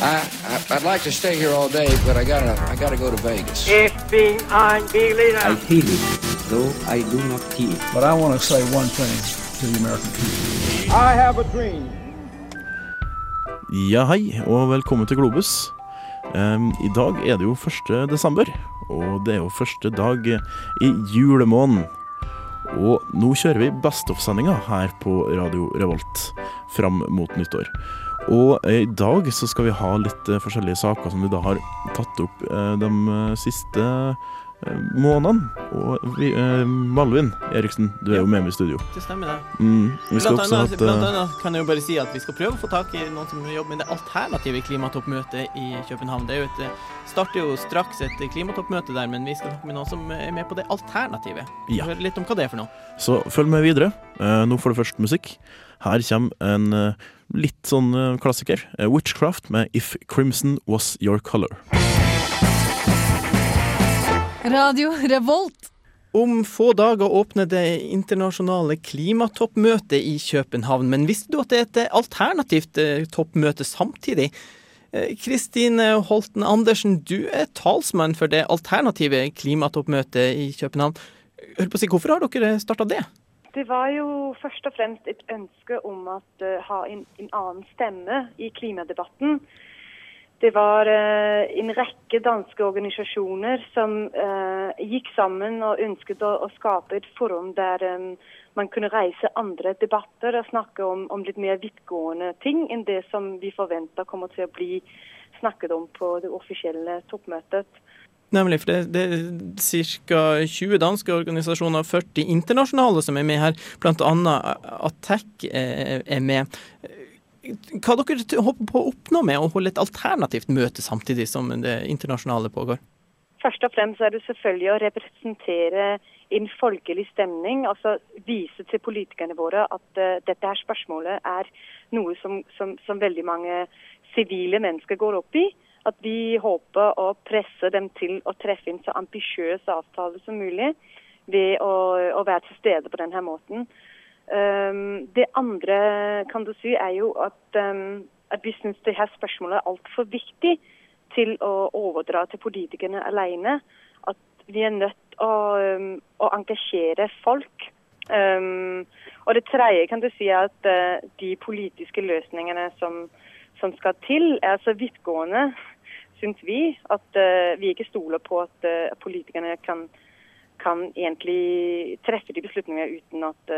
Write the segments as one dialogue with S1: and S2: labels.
S1: I, I I'd like to stay here all day, but I gotta I gotta go to Vegas.
S2: Bin ein Berliner.
S3: I feel it, though I do not feel it.
S4: But I want to say one thing to the American people.
S2: I have a dream.
S5: Ja, hei, og velkommen til Globus. Um, I dag er det jo 1. desember, og det er jo første dag i julemåneden. Og nå kjører vi Best of-sendinga her på Radio Revolt fram mot nyttår. Og eh, i dag så skal vi ha litt eh, forskjellige saker som vi da har tatt opp eh, de siste månedene. Og vi, uh, Malvin Eriksen, du er jo med meg i studio.
S6: Det stemmer, det.
S5: Mm,
S6: Blant annet,
S5: at,
S6: blant
S5: eh,
S6: annet kan jeg jo bare si at vi skal prøve å få tak i noen som jobber med det alternative klimatoppmøtet i København. Det et, eh, starter jo straks et klimatoppmøte der, men vi skal snakke med noen som er med på det alternativet.
S5: Ja.
S6: Høre litt om hva det er for noe.
S5: Så følg med videre. Uh, nå får du først musikk. Her kommer en uh, litt sånn eh, klassiker. Eh, Witchcraft med If Crimson Was Your Color.
S7: Radio Revolt.
S6: Om få dager åpner det internasjonale klimatoppmøtet i København. Men visste du at det er et eh, alternativt eh, toppmøte samtidig? Eh, Kristine Holten Andersen, du er talsmann for det alternative klimatoppmøtet i København. Hør på å si, Hvorfor har dere starta det?
S8: Det var jo først og fremst et ønske om å ha en, en annen stemme i klimadebatten. Det var eh, en rekke danske organisasjoner som uh, gikk sammen og ønsket å, å skape et forum der um, man kunne reise andre debatter og snakke om, om litt mer vidtgående ting enn det som vi forventer kommer til å bli snakket om på det offisielle toppmøtet.
S6: Nemlig, for det, det er ca. 20 danske organisasjoner og 40 internasjonale som er med her, annet Attack er med. Hva dere håper på å oppnå med å holde et alternativt møte samtidig som det internasjonale pågår?
S8: Først og fremst er det selvfølgelig å representere en folkelig stemning. Altså vise til politikerne våre at uh, dette her spørsmålet er noe som, som, som veldig mange sivile mennesker går opp i. At vi håper å presse dem til å treffe en så ambisiøs avtale som mulig ved å, å være til stede på denne måten. Um, det andre kan du si er jo at, um, at vi syns det her spørsmålet er altfor viktig til å overdra til politikerne alene. At vi er nødt å, um, å engasjere folk. Og det tredje kan du si er at uh, de politiske løsningene som, som skal til, er så vidtgående, syns vi, at uh, vi ikke stoler på at uh, politikerne kan, kan egentlig treffe de beslutningene uten at,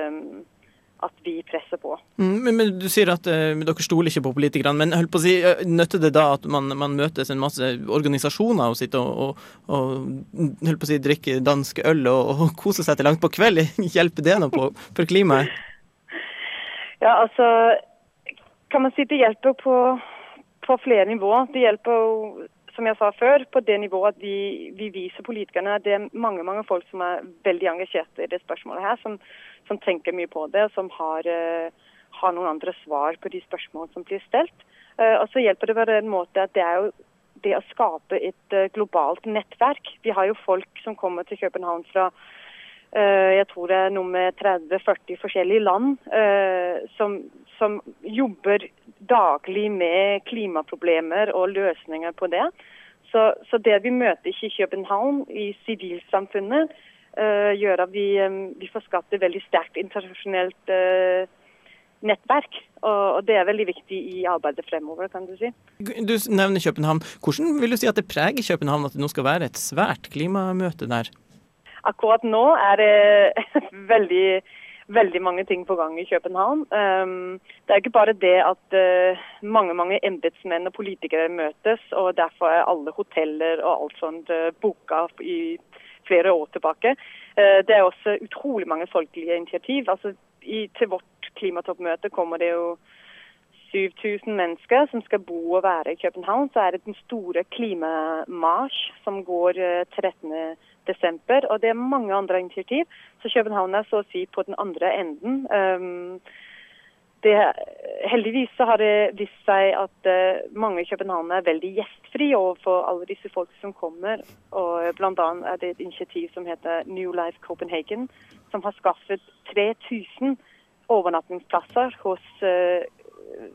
S8: at vi presser på.
S6: Mm, Men, men Du sier at uh, dere stoler ikke på politikerne, men holdt på å si, eh, nytter det da at man, man møtes en masse organisasjoner og sitter og, og, og holdt på å si, drikker dansk øl og, og koser seg til langt på kveld? Hjelper det noe på, for klimaet?
S8: Ja, altså kan man si det hjelper på, på flere nivåer. Det hjelper som jeg sa før, på det nivået at vi, vi viser politikerne det er mange mange folk som er veldig engasjerte i det spørsmålet her, som, som tenker mye på det, og som har, uh, har noen andre svar på de spørsmålene som blir stelt. Uh, og så hjelper det på den måten at det er jo det å skape et uh, globalt nettverk. Vi har jo folk som kommer til København fra jeg tror det er noe med 30-40 forskjellige land som, som jobber daglig med klimaproblemer og løsninger på det. Så, så det vi møter ikke i København, i sivilsamfunnet, uh, gjør at vi, um, vi får skapt et veldig sterkt internasjonalt uh, nettverk. Og, og det er veldig viktig i arbeidet fremover, kan du si.
S6: Du nevner København. Hvordan vil du si at det preger København at det nå skal være et svært klimamøte der?
S8: Akkurat nå er det veldig, veldig mange ting på gang i København. Um, det er ikke bare det at uh, mange mange embetsmenn og politikere møtes, og derfor er alle hoteller og alt sånt uh, booka i flere år tilbake. Uh, det er også utrolig mange folkelige initiativ. Altså, i, til vårt klimatoppmøte kommer det jo 7000 mennesker som skal bo og være i København. Så er det den store klimamarsj som går eh, 13. desember. Og det er mange andre initiativ. Så København er så å si på den andre enden. Um, det, heldigvis så har det vist seg at eh, mange københavnere er veldig gjestfri overfor alle disse folk som kommer. Og blant annet er det et initiativ som heter New Life Copenhagen, som har skaffet 3000 overnattingsplasser hos eh,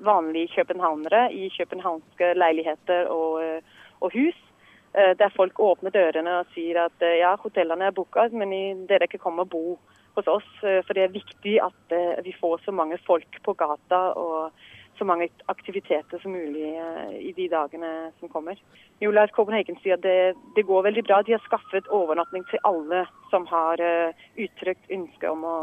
S8: vanlige københavnere i københavnske leiligheter og, eh, og hus. Eh, Der folk åpner dørene og sier at eh, ja, hotellene er booka, men dere kan komme og bo hos oss. eh, For det er viktig at vi får så mange folk på gata og så mange aktiviteter som mulig i de dagene som kommer. Julius Copenhagen sier at det, det går veldig bra. De har skaffet overnatting til alle som har uttrykt ønske om å,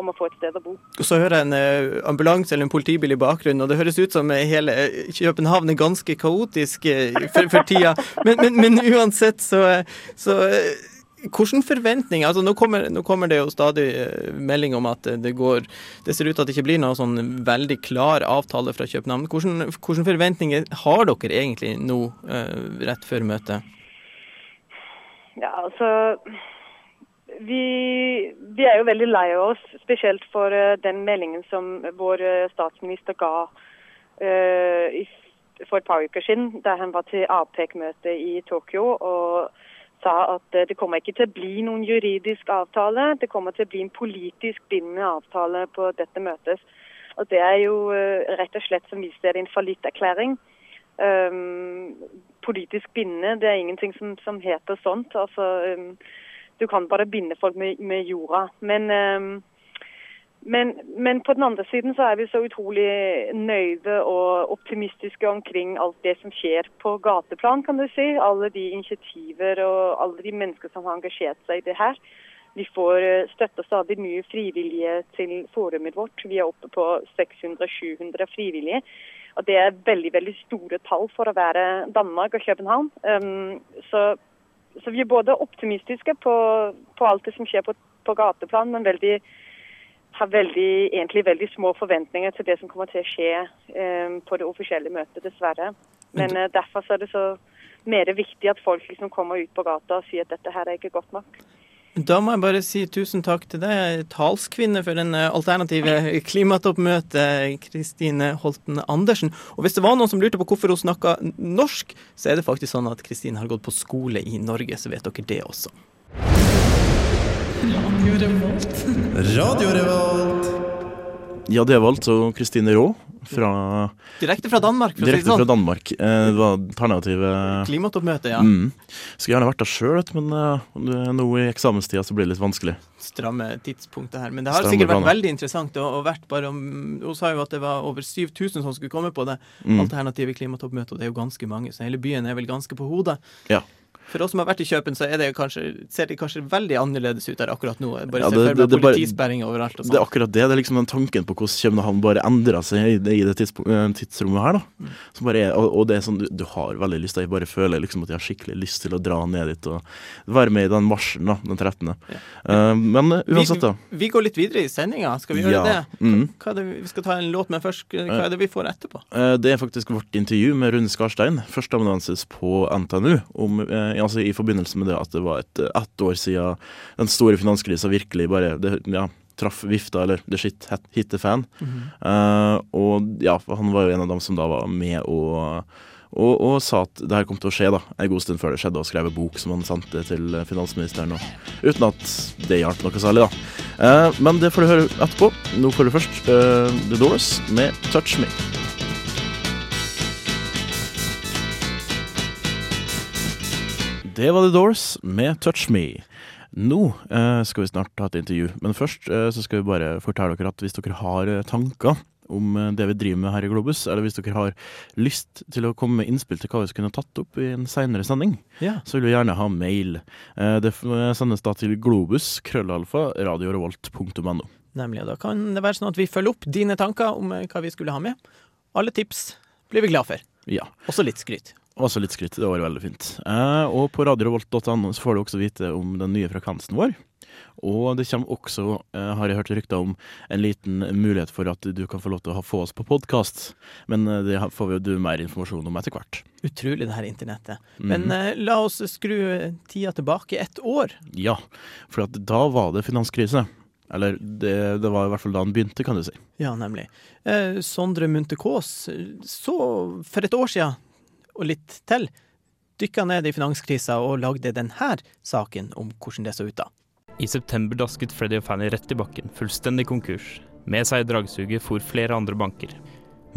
S8: om å få et sted å bo.
S6: Så hører jeg en eh, ambulanse eller en politibil i bakgrunnen, og det høres ut som eh, hele eh, København er ganske kaotisk for, for tida. Men, men, men uansett, så, så hvilke forventninger altså nå kommer, nå kommer det jo stadig melding om at det går Det ser ut til at det ikke blir noen sånn veldig klar avtale fra København. Hvilke, hvilke forventninger har dere egentlig nå rett før møtet?
S8: Ja, altså vi, vi er jo veldig lei oss, spesielt for eh, den meldingen som vår eh, statsminister ga eh, i, for et par uker siden, da han var til APEC-møte i Tokyo og sa at det kommer ikke til å bli noen juridisk avtale, det kommer til å bli en politisk bindende avtale på dette møtet. Og Det er jo rett og slett som vi ser det en fallitterklæring. Um, politisk bindende, det er ingenting som, som heter sånt. Altså, um, du kan bare binde folk med, med jorda. Men, um, men, men på den andre siden så er vi så utrolig nøyde og optimistiske omkring alt det som skjer på gateplan, kan du si. Alle de initiativer og alle de mennesker som har engasjert seg i det her. Vi får eh, støtte stadig mye frivillige til forumet vårt. Vi er oppe på 600-700 frivillige. Og det er veldig veldig store tall for å være Danmark og København. Um, så, så vi er både optimistiske på, på alt det som skjer på, på gateplan, men veldig, har veldig, egentlig veldig små forventninger til det som kommer til å skje eh, på det offisielle møtet, dessverre. Men eh, derfor så er det så mer viktig at folk liksom kommer ut på gata og sier at dette her er ikke godt nok.
S6: Da må jeg bare si tusen takk til deg, talskvinne for den alternative klimatoppmøtet, Kristine Holten Andersen. Og hvis det var noen som lurte på hvorfor hun snakka norsk, så er det faktisk sånn at Kristine har gått på skole i Norge, så vet dere det også.
S5: Radio Revolt. Radio Revolt. Ja, det var altså Kristine Raa fra
S6: Direkte fra Danmark, for å si det
S5: Direkte fra
S6: sånn.
S5: Danmark. Eh, Det var alternativet
S6: Klimatoppmøte, ja.
S5: Mm. Skulle gjerne vært der sjøl, men eh, nå i eksamenstida så blir det litt vanskelig.
S6: Stramme tidspunktet her. Men det har
S5: Stramme
S6: sikkert vært
S5: planer.
S6: veldig interessant. Og, og vært bare om, Hun sa jo at det var over 7000 som skulle komme på det
S5: Mm.
S6: alternative klimatoppmøtet, og det er jo ganske mange. Så hele byen er vel ganske på hodet.
S5: Ja.
S6: For oss som har vært i Kjøpen, så det kanskje, ser det kanskje veldig annerledes ut der akkurat nå. Bare
S5: Ja, det-
S6: for
S5: det bare-
S6: politisperring overalt
S5: Det er
S6: sånn.
S5: akkurat det. Det er liksom den tanken på hvordan København bare endrer seg i det, i det tidspunkt- eh, tidsrommet her. da.
S6: Mm.
S5: Er, og, og det er sånn, du, du har veldig lyst. Jeg bare føler liksom at jeg har skikkelig lyst til å dra ned dit og være med i den marsjen da, den 13. Eh, men eh, uansett, da.
S6: Vi, vi går litt videre i sendinga, skal vi gjøre
S5: Ja.
S6: det?
S5: Hva,
S6: Hva er det vi, skal ta en låt, men først, hva er det vi får etterpå?
S5: Uh, Det er faktisk vårt intervju med Rune Skarstein, førsteamanuensis på NTNU, om, eh, altså i forbindelse med det at det var et, ett år siden den store finanskrisa virkelig bare det, ja, traff vifta, eller the shit hit- the fan. Eh, og ja, han var jo en av dem som da var med og og, og sa at det her kom til å skje da, en god stund før det skjedde, og skrev en bok som han sendte til finansministeren. Og, uten at det hjalp noe særlig, da. Eh, men det får du høre etterpå. Nå får du først eh, The Doors med 'Touch Me'. Det var The Doors med 'Touch Me'. Nå eh, skal vi snart ha et intervju, men først eh, så skal vi bare fortelle dere at hvis dere har eh, tanker om eh, det vi driver med her i Globus, eller hvis dere har lyst til å komme med innspill til hva vi skulle tatt opp i en seinere sending,
S6: Ja.
S5: så vil vi gjerne ha mail. Eh, det sendes da til globus, krøllalfa, radiorevolt.no.
S6: Nemlig. Da kan det være sånn at vi følger opp dine tanker om eh, hva vi skulle ha med. Alle tips blir vi glad for.
S5: Ja.
S6: Også litt skryt.
S5: Også litt skryt. Det var veldig fint. Eh, og på radiorevolt.no så får du også vite om den nye frekvensen vår. Og det kommer også, eh, har jeg hørt rykter om, en liten mulighet for at du kan få lov til å få oss på podkast. Men eh, det får vi jo du mer informasjon om etter hvert.
S6: Utrolig, det her internettet.
S5: Mhm.
S6: Men eh, la oss skru eh, tida tilbake ett år.
S5: Ja, for at da var det finanskrise. Eller det, det var i hvert fall da den begynte, kan du si.
S6: Ja, nemlig. Eh, Sondre Munthe Kaas så for et år siden, og litt til, dykka ned i finanskrisa og lagde denne saken om hvordan det så ut da.
S9: I september dasket Freddy og Fanny rett i bakken, fullstendig konkurs. Med seg i dragsuget for flere andre banker.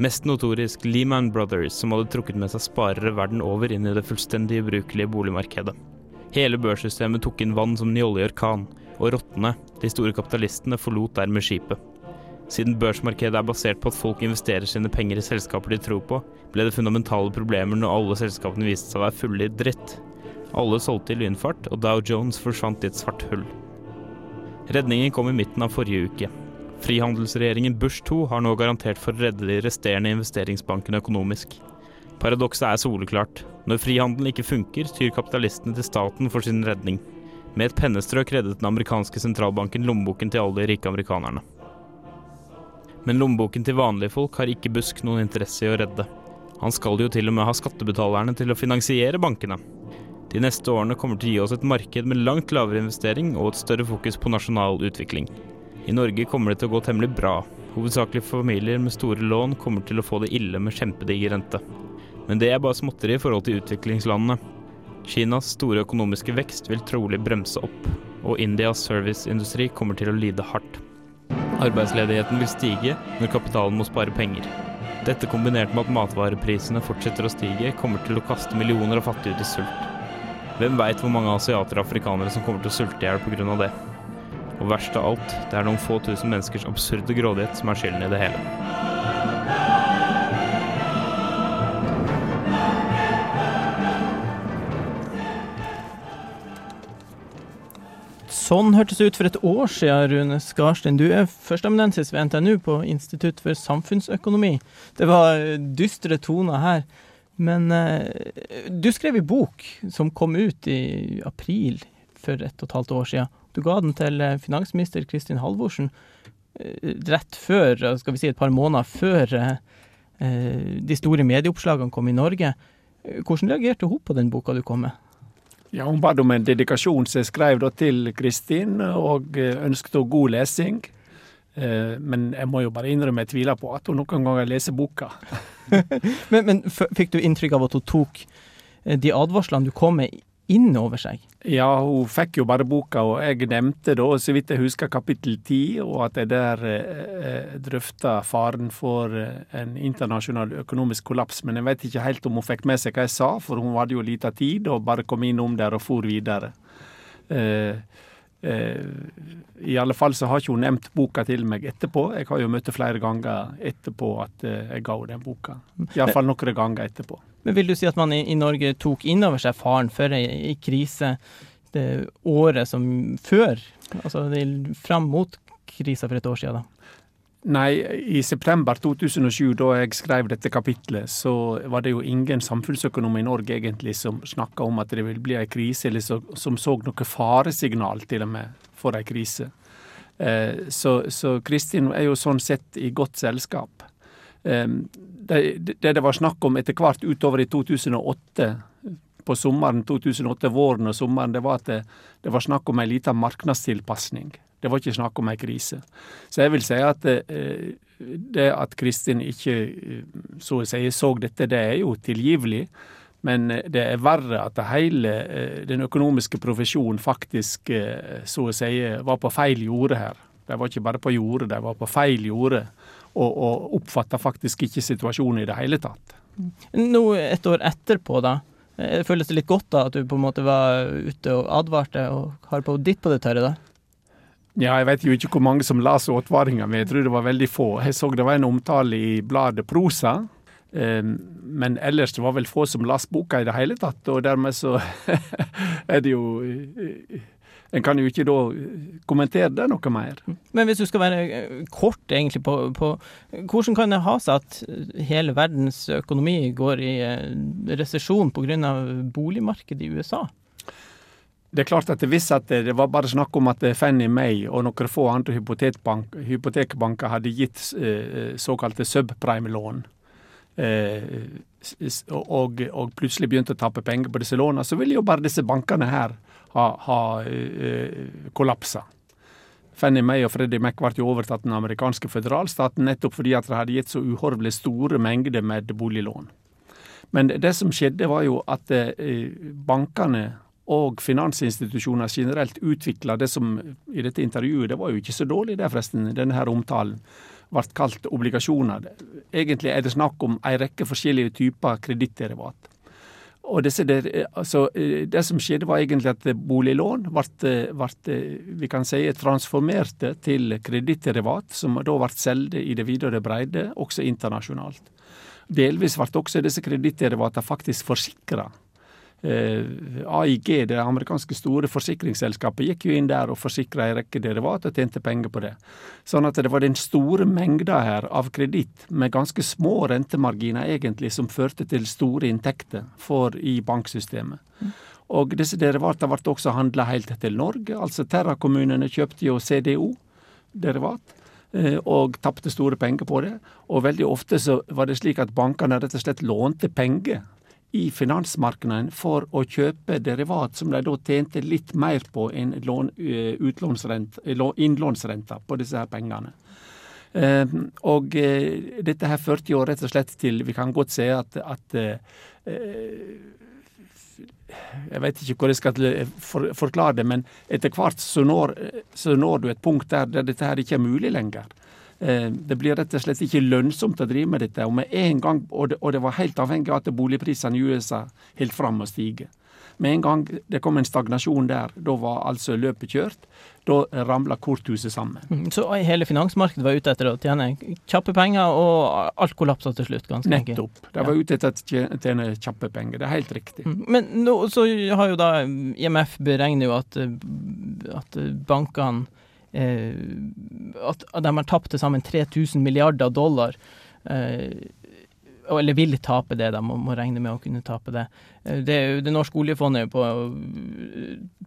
S9: Mest notorisk Lehman Brothers, som hadde trukket med seg sparere verden over inn i det fullstendig ubrukelige boligmarkedet. Hele børssystemet tok inn vann som den i og rottene, de store kapitalistene, forlot dermed skipet. Siden børsmarkedet er basert på at folk investerer sine penger i selskaper de tror på, ble det fundamentale problemer når alle selskapene viste seg å være fulle i dritt. Alle solgte i lynfart, og Dow Jones forsvant i et svart hull. Redningen kom i midten av forrige uke. Frihandelsregjeringen Bush 2 har nå garantert for å redde de resterende investeringsbankene økonomisk. Paradokset er soleklart. Når frihandelen ikke funker, tyr kapitalistene til staten for sin redning. Med et pennestrøk reddet den amerikanske sentralbanken lommeboken til alle de rike amerikanerne. Men lommeboken til vanlige folk har ikke Busk noen interesse i å redde. Han skal jo til og med ha skattebetalerne til å finansiere bankene. De neste årene kommer til å gi oss et marked med langt lavere investering og et større fokus på nasjonal utvikling. I Norge kommer det til å gå temmelig bra. Hovedsakelig familier med store lån kommer til å få det ille med kjempedigg rente. Men det er bare småtteri i forhold til utviklingslandene. Kinas store økonomiske vekst vil trolig bremse opp, og Indias serviceindustri kommer til å lide hardt. Arbeidsledigheten vil stige når kapitalen må spare penger. Dette kombinert med at matvareprisene fortsetter å stige, kommer til å kaste millioner av fattige ut i sult. Hvem veit hvor mange asiater og afrikanere som kommer til å sulte i hjel pga. det. Og verst av alt, det er noen få tusen menneskers absurde grådighet som er skylden i det hele.
S6: Sånn hørtes det ut for et år siden, Rune Skarstein. Du er førsteamanuensis ved NTNU på Institutt for samfunnsøkonomi. Det var dystre toner her. Men eh, du skrev en bok som kom ut i april for et og et halvt år siden. Du ga den til eh, finansminister Kristin Halvorsen eh, rett før, skal vi si et par måneder før eh, eh, de store medieoppslagene kom i Norge. Hvordan reagerte hun på den boka du kom med?
S2: Ja, Hun bad om en dedikasjon, så jeg skrev da til Kristin og eh, ønsket henne god lesing. Eh, Men jeg må jo bare innrømme jeg tviler på at hun noen ganger leser boka.
S6: men men fikk du inntrykk av at hun tok eh, de advarslene du kom med, inn over seg?
S2: Ja, hun fikk jo bare boka, og jeg nevnte da, så vidt jeg husker, kapittel ti, og at jeg der eh, drøfta faren for eh, en internasjonal økonomisk kollaps. Men jeg vet ikke helt om hun fikk med seg hva jeg sa, for hun hadde jo lita tid og bare kom innom der og for videre. Eh, eh, I alle fall så har ikke hun nevnt boka til meg etterpå. Jeg har jo møtt flere ganger etterpå at eh, jeg ga henne den boka. Iallfall noen ganger etterpå.
S6: Men vil du si at man i, i Norge tok inn over seg faren ei, ei krise det året som før? Altså det, fram mot krisa for et år siden, da?
S2: Nei, i september 2007, da jeg skrev dette kapitlet, så var det jo ingen samfunnsøkonom i Norge egentlig som snakka om at det ville bli ei krise, eller så, som så noe faresignal til og med for ei krise. Eh, så, så Kristin er jo sånn sett i godt selskap. Eh, det, det det var snakk om etter hvert utover i 2008, på sommeren 2008, våren og sommeren, det var at det, det var snakk om ei lita marknadstilpasning. Det var ikke snakk om ei krise. Så jeg vil si at eh, det at Kristin ikke eh, så å si så dette, det er jo tilgivelig. Men eh, det er verre at hele den økonomiske profesjonen faktisk så å si var på feil jorde her. De var ikke bare på jordet, de var på feil jorde. Og, og oppfatta faktisk ikke situasjonen i det hele tatt.
S6: Nå et år etterpå, da. Føles det litt godt da at du på en måte var ute og advarte og har på ditt på det tørre, da?
S2: Ja, jeg vet jo ikke hvor mange som las advaringa, men jeg tror det var veldig få. Jeg så det var en omtale i bladet Prosa, eh, men ellers det var vel få som leste boka i det hele tatt. Og dermed så er det jo eh, En kan jo ikke da kommentere det noe mer.
S6: Men hvis du skal være eh, kort egentlig på, på Hvordan kan det ha seg at hele verdens økonomi går i eh, resesjon pga. boligmarkedet i USA?
S2: Det er klart at Hvis at det var bare snakk om at Fannie Mae og noen få andre hypotekbank, hypotekbanker hadde gitt eh, såkalte subprime-lån, eh, og, og plutselig begynte å tape penger på disse lånene, så ville jo bare disse bankene her ha, ha eh, kollapsa. Fanny May og Freddie Mac ble jo overtatt den amerikanske føderalstaten nettopp fordi at de hadde gitt så uhorvelig store mengder med boliglån. Men det som skjedde, var jo at eh, bankene og finansinstitusjoner generelt utvikla det som i dette intervjuet Det var jo ikke så dårlig, det forresten, denne her omtalen. ble kalt obligasjoner. Egentlig er det snakk om en rekke forskjellige typer kredittderivat. Og disse der, altså, det som skjedde, var egentlig at boliglån ble, ble vi kan si, transformerte til kredittderivat, som da ble solgt i det vide og det breide, også internasjonalt. Delvis ble også disse kredittderivatene faktisk forsikra. Eh, AIG, det amerikanske store forsikringsselskapet, gikk jo inn der og forsikra en rekke derivat og tjente penger på det. Sånn at det var den store mengda her av kreditt med ganske små rentemarginer egentlig som førte til store inntekter for i banksystemet. Og disse derivatene ble også handla helt til Norge. Altså Terra-kommunene kjøpte jo CDO-derivat og tapte store penger på det. Og veldig ofte så var det slik at bankene rett og slett lånte penger i finansmarkedet for å kjøpe derivat som de da tjente litt mer på enn innlånsrenta på disse her pengene. Og dette her førte jo rett og slett til Vi kan godt si at, at jeg vet ikke hvor jeg skal forklare det, men etter hvert så når, så når du et punkt der, der dette her ikke er mulig lenger. Det blir rett og slett ikke lønnsomt å drive med dette. Og, med en gang, og, det, og det var helt avhengig av at boligprisene i USA holdt fram å stige. Med en gang det kom en stagnasjon der, da var altså løpet kjørt. Da ramla korthuset sammen.
S6: Så hele finansmarkedet var ute etter å tjene kjappe penger, og alt kollapsa til slutt? ganske
S2: Nettopp. De var ute etter å tjene kjappe penger. Det er helt riktig.
S6: Men nå, så har jo da IMF beregner jo at, at bankene eh, At de har tapt til sammen 3000 milliarder dollar. Eh, eller vil tape det, de må, må regne med å kunne tape det. Det, det norske oljefondet er på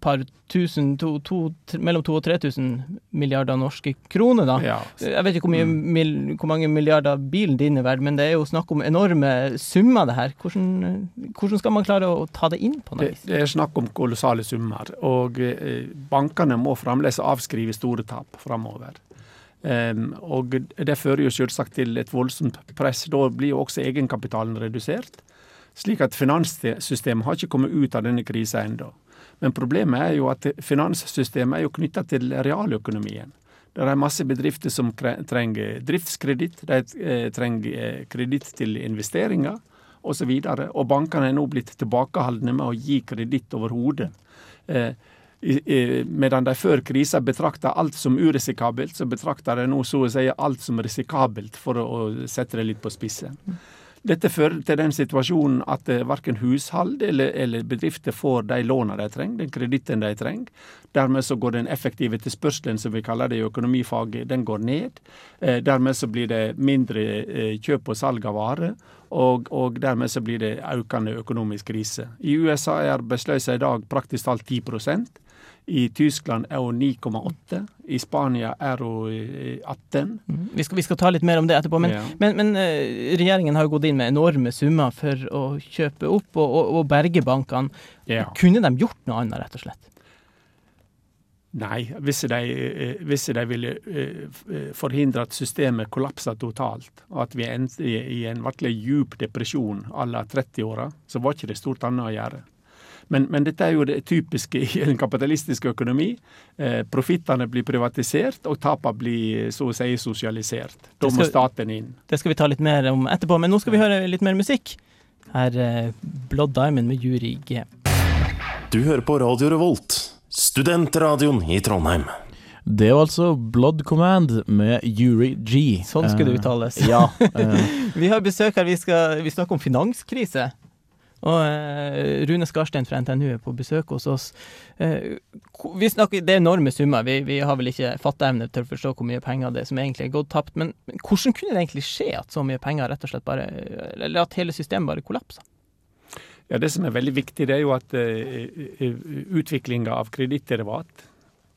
S6: par tusen, to, to, mellom 2000 og 3000 milliarder norske kroner, da.
S2: Ja.
S6: Jeg vet ikke hvor, mye, mil, hvor, mange milliarder bilen din er verdt, men det er jo snakk om enorme summer, det her. Hvordan, hvordan skal man klare å ta det inn på noe
S2: vis? Det, det er snakk om kolossale summer, og eh, bankene må fremdeles avskrive store tap framover. Um, og det fører jo selvsagt til et voldsomt press. Da blir jo også egenkapitalen redusert. Slik at finanssystemet har ikke kommet ut av denne krisa ennå. Men problemet er jo at finanssystemet er jo knytta til realøkonomien. Det er masse bedrifter som trenger driftskreditt, de trenger kreditt til investeringer osv. Og, så og bankene er nå blitt tilbakeholdne med å gi kreditt overhodet. Eh, medan de før krisa betrakta alt som urisikabelt, så betrakter de nå så å si alt som risikabelt, for å sette det litt på spissen. Dette fører til den situasjonen at verken hushold eller, eller, bedrifter får de lånene de trenger, den kreditten de trenger. Dermed så går den effektive tilspørselen, som vi kaller det i økonomifaget, den går ned. Dermed så blir det mindre kjøp og salg av varer, og, og, dermed så blir det økende økonomisk krise. I USA er arbeidsløsa i dag praktisk talt 10 i Tyskland er hun 9,8. I Spania er hun 18.
S6: Mm. Vi, skal, vi, skal, ta litt mer om det etterpå. Men, ja. men, men uh, regjeringen har jo gått inn med enorme summer for å kjøpe opp og, og, og berge bankene. Ja. Kunne de gjort noe annet, rett og slett?
S2: Nei, hvis de, hvis de ville forhindre at systemet kollapsa totalt, og at vi endte i en virkelig djup depresjon à la 30-åra, så var ikke det stort annet å gjøre. Men, men, dette er jo det typiske i en kapitalistisk økonomi. Eh, Profittene blir privatisert, og tapene blir så å si sosialisert. Da må staten inn.
S6: Det skal vi ta litt mer om etterpå, men nå skal vi høre litt mer musikk. Her er Blood Diamond med Juri G.
S10: Du hører på Radio Revolt, studentradioen i Trondheim.
S5: Det er altså Blood Command med Yuri G.
S6: Sånn skulle det uttales.
S5: Uh, ja,
S6: uh. vi har besøk her. Vi, skal, vi snakker om finanskrise. Og eh, Rune Skarstein fra NTNU er på besøk hos oss. Eh, vi snakker, det er enorme summer. Vi, vi har vel ikke fatteevne til å forstå hvor mye penger det er som egentlig er gått tapt. Men hvordan kunne det egentlig skje at så mye penger rett og slett bare Eller at hele systemet bare kollapsa?
S2: Ja, Det som er veldig viktig, det er jo at uh, utviklinga av kredittderivat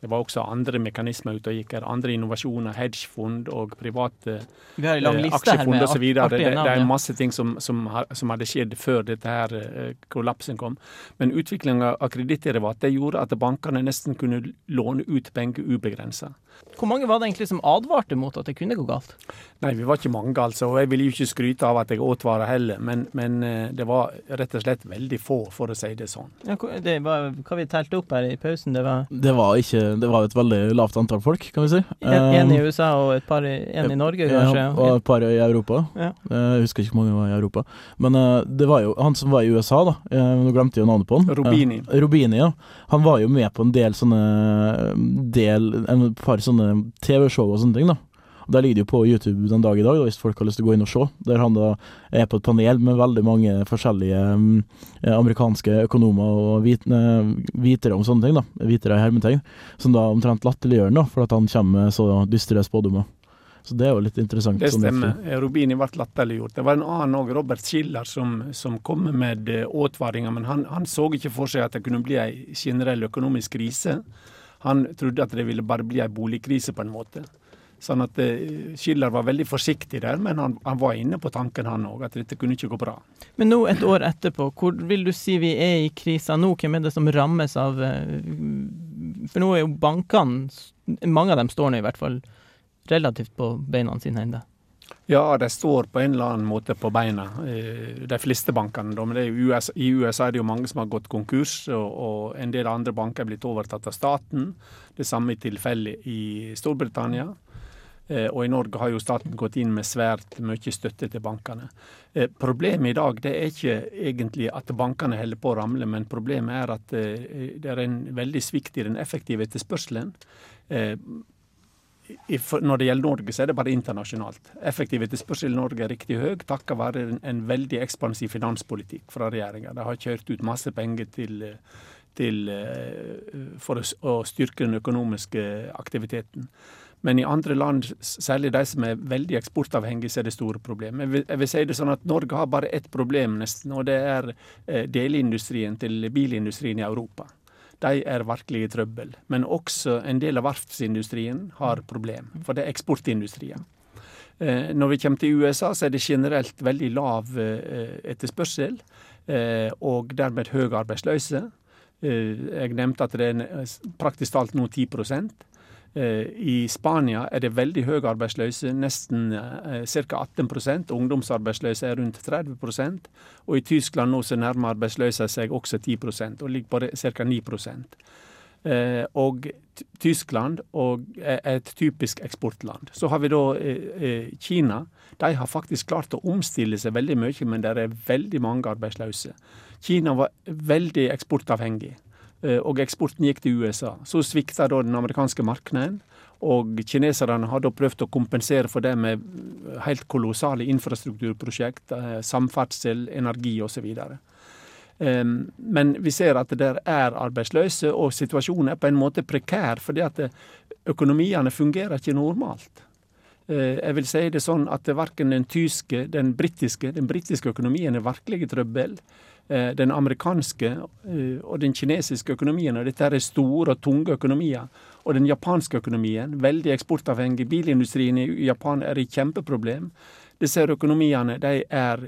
S2: det var også andre mekanismer ute og gikk her. Andre innovasjoner, hedgefond og private
S6: eh, aksjefond
S2: osv. Det, det, er masse ting som, som, som, hadde skjedd før dette her eh, kollapsen kom. Men utviklinga av kredittderivat gjorde at bankene nesten kunne låne ut penger ubegrensa.
S6: Hvor mange var det egentlig som advarte mot at det kunne gå galt?
S2: Nei, vi var ikke mange, altså. Og jeg vil jo ikke skryte av at jeg åt heller, men, men, eh, det var rett og slett veldig få, for å si det sånn.
S6: Ja, det var, hva vi telte opp her i pausen, det var
S5: Det var ikke det var et veldig lavt antall folk, kan vi si.
S6: En, en i
S5: Um,
S6: USA og et par i, en i Norge,
S5: ja, og et par i Europa.
S6: Ja.
S5: Eh, Jeg husker ikke hvor mange var i Europa. Men eh, det var jo han som var i USA, da. eh, Nå glemte jeg navnet på han.
S2: Robini.
S5: Robini, ja. Han var jo med på en del sånne del, En par sånne TV-show og sånne ting, da. Og Der ligger det jo på YouTube den dag i dag, da, hvis folk har lyst til å gå inn og se. Der han da er på et panel med veldig mange forskjellige mm, eh, amerikanske økonomer og eh, vitere om sånne ting, da. Vitere i hermetegn. Som da omtrent latterliggjør ham, for at han kommer med så dystre spådommer. Så det er jo litt interessant.
S2: Det
S5: sånn
S2: stemmer. Robini ble latterliggjort. Det var en annen òg, Robert Schiller, som, som kom med eh, advaringer. Men han, han så ikke for seg at det kunne bli ei generell økonomisk krise. Han trodde at det ville bare bli ei boligkrise, på en måte. Sånn at eh, Schiller var veldig forsiktig der, men han, han var inne på tanken han òg, at dette kunne ikke gå bra.
S6: Men nå, et år etterpå, hvor vil du si vi er i krisa nå? Hvem er det som rammes av eh, For nå er jo bankene Mange av dem står nå i hvert fall relativt på beina sine ennå.
S2: Ja, de står på en eller annen måte på beina, eh, de fleste bankene. Men USA, i USA er det jo mange som har gått konkurs, og, og en del andre banker er blitt overtatt av staten. Det samme er tilfellet i Storbritannia. Eh, Og i Norge har jo staten gått inn med svært mye støtte til bankene. Eh, Problemet i dag det er ikke egentlig at bankene holder på å ramle, men problemet er at eh, det er en veldig svikt i den effektive etterspørselen. Når det gjelder Norge, så er det bare internasjonalt. Effektiv etterspørsel i Norge er riktig høy takket være en, veldig ekspansiv finanspolitikk fra regjeringa. De har kjørt ut masse penger til, til, for å styrke den økonomiske aktiviteten. Men i andre land, særlig de som er veldig eksportavhengige, så er det store problemer. Jeg jeg vil si det sånn at Norge har bare ett problem, nesten, og det er eh, delindustrien til bilindustrien i Europa. De er virkelig i trøbbel. Men også en del av verftsindustrien har problem, for det er eksportindustrien. Eh, Når vi kommer til USA, så er det generelt veldig lav eh, etterspørsel, eh, og dermed høy arbeidsløse. Eh, Jeg nevnte at det er praktisk talt nå 10 Eh, I Spania er det veldig høy arbeidsløse, nesten eh, ca. 18% Ungdomsarbeidsløse er rundt 30% Og i Tyskland nå så nærmer arbeidsløsa seg også 10% og ligger på ca. 9 Eh, og Tyskland er et typisk eksportland. Så har vi da eh, eh, Kina. De har faktisk klart å omstille seg veldig mye, men det er veldig mange arbeidsløse. Kina var veldig eksportavhengig, eh, og eksporten gikk til USA. Så svikta da den amerikanske markedet, og kineserne har da prøvd å kompensere for det med helt kolossale infrastrukturprosjekt, eh, samferdsel, energi osv. Men vi ser at det er arbeidsløse, og situasjonen er på en måte prekær, fordi at eh, økonomiene fungerer ikke normalt. Eh, Jeg vil si det sånn at verken den tyske, den britiske, den britiske økonomien er virkelig trøbbel. Eh, Den amerikanske eh, og den kinesiske økonomien, og dette er store og tunge økonomier. Og den japanske økonomien, veldig eksportavhengig. Bilindustrien i Japan er i kjempeproblem. Disse økonomiene de er,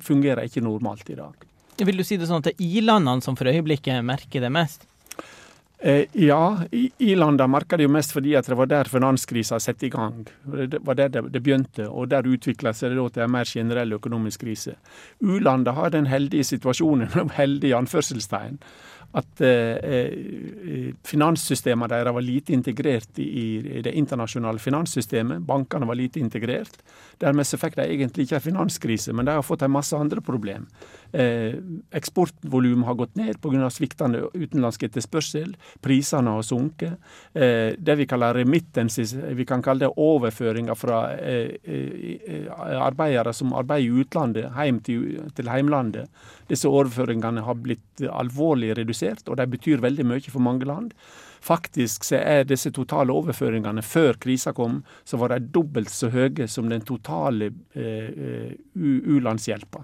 S2: fungerer ikke normalt i dag.
S6: Vil du si det sånn at det er i-landene som for øyeblikket merker det mest?
S2: Eh, ja, i, landet merker det jo mest fordi at det var der finanskrisa satte i gang. Det var der det, begynte, og der utvikla seg det til en mer generell økonomisk krise. U-landet har den heldige situasjonen, heldig anførselstegn, at eh, finanssystemene finanssystemet deres var lite integrert i, det internasjonale finanssystemet. Bankene var lite integrert. Dermed så fikk de egentlig ikke en finanskrise, men de har fått en masse andre problem. Eh, Eksportvolumet har gått ned pga. sviktende utenlandsk etterspørsel. Prisene har sunket. Eh, det vi kaller remittances, vi kan kalle det overføringer fra eh, eh, arbeidere som arbeider i utlandet, hjem til, til heimlandet. Disse overføringene har blitt alvorlig redusert, og de betyr veldig mye for mange land. Faktisk så er disse totale overføringene før krisa kom, så var de dobbelt så høye som den totale eh, u- u-landshjelpa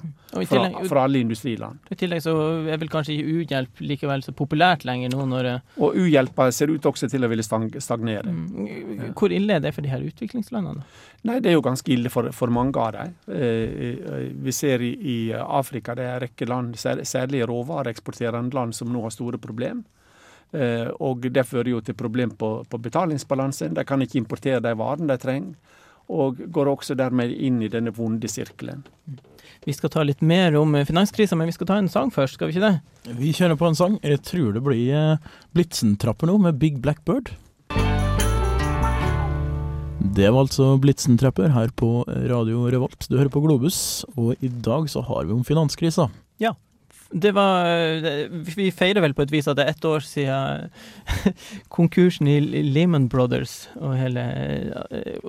S2: fra, fra alle industriland.
S6: I tillegg så er vel kanskje ikke uhjelp likevel så populært lenger nå når eh,
S2: Og u-hjelpa ser ut også til å ville stagnere.
S6: mm, Hvor ille er det for de her utviklingslandene?
S2: Nei, det er jo ganske ille for, for mange av dem. Eh, eh, vi ser i, i Afrika det er en rekke land, sær- særlig råvareeksporterende land, som nå har store problem. Eh, og det fører jo til problem på, på betalingsbalansen. De kan ikke importere de varene de trenger. og går også dermed inn i denne vonde sirkelen.
S6: Vi skal ta litt mer om finanskrisa, men vi skal ta en sang først, skal vi ikke det?
S5: Vi kjører på en sang. Jeg tror det blir Blitzentrapper nå, med Big Blackbird. Det var altså Blitzen-trapper her på Radio Revolt. Du hører på Globus, og i dag så har vi om finanskrisa.
S6: Ja. Det var Vi feirer vel på et vis at det er ett år siden konkursen i Lehman Brothers og hele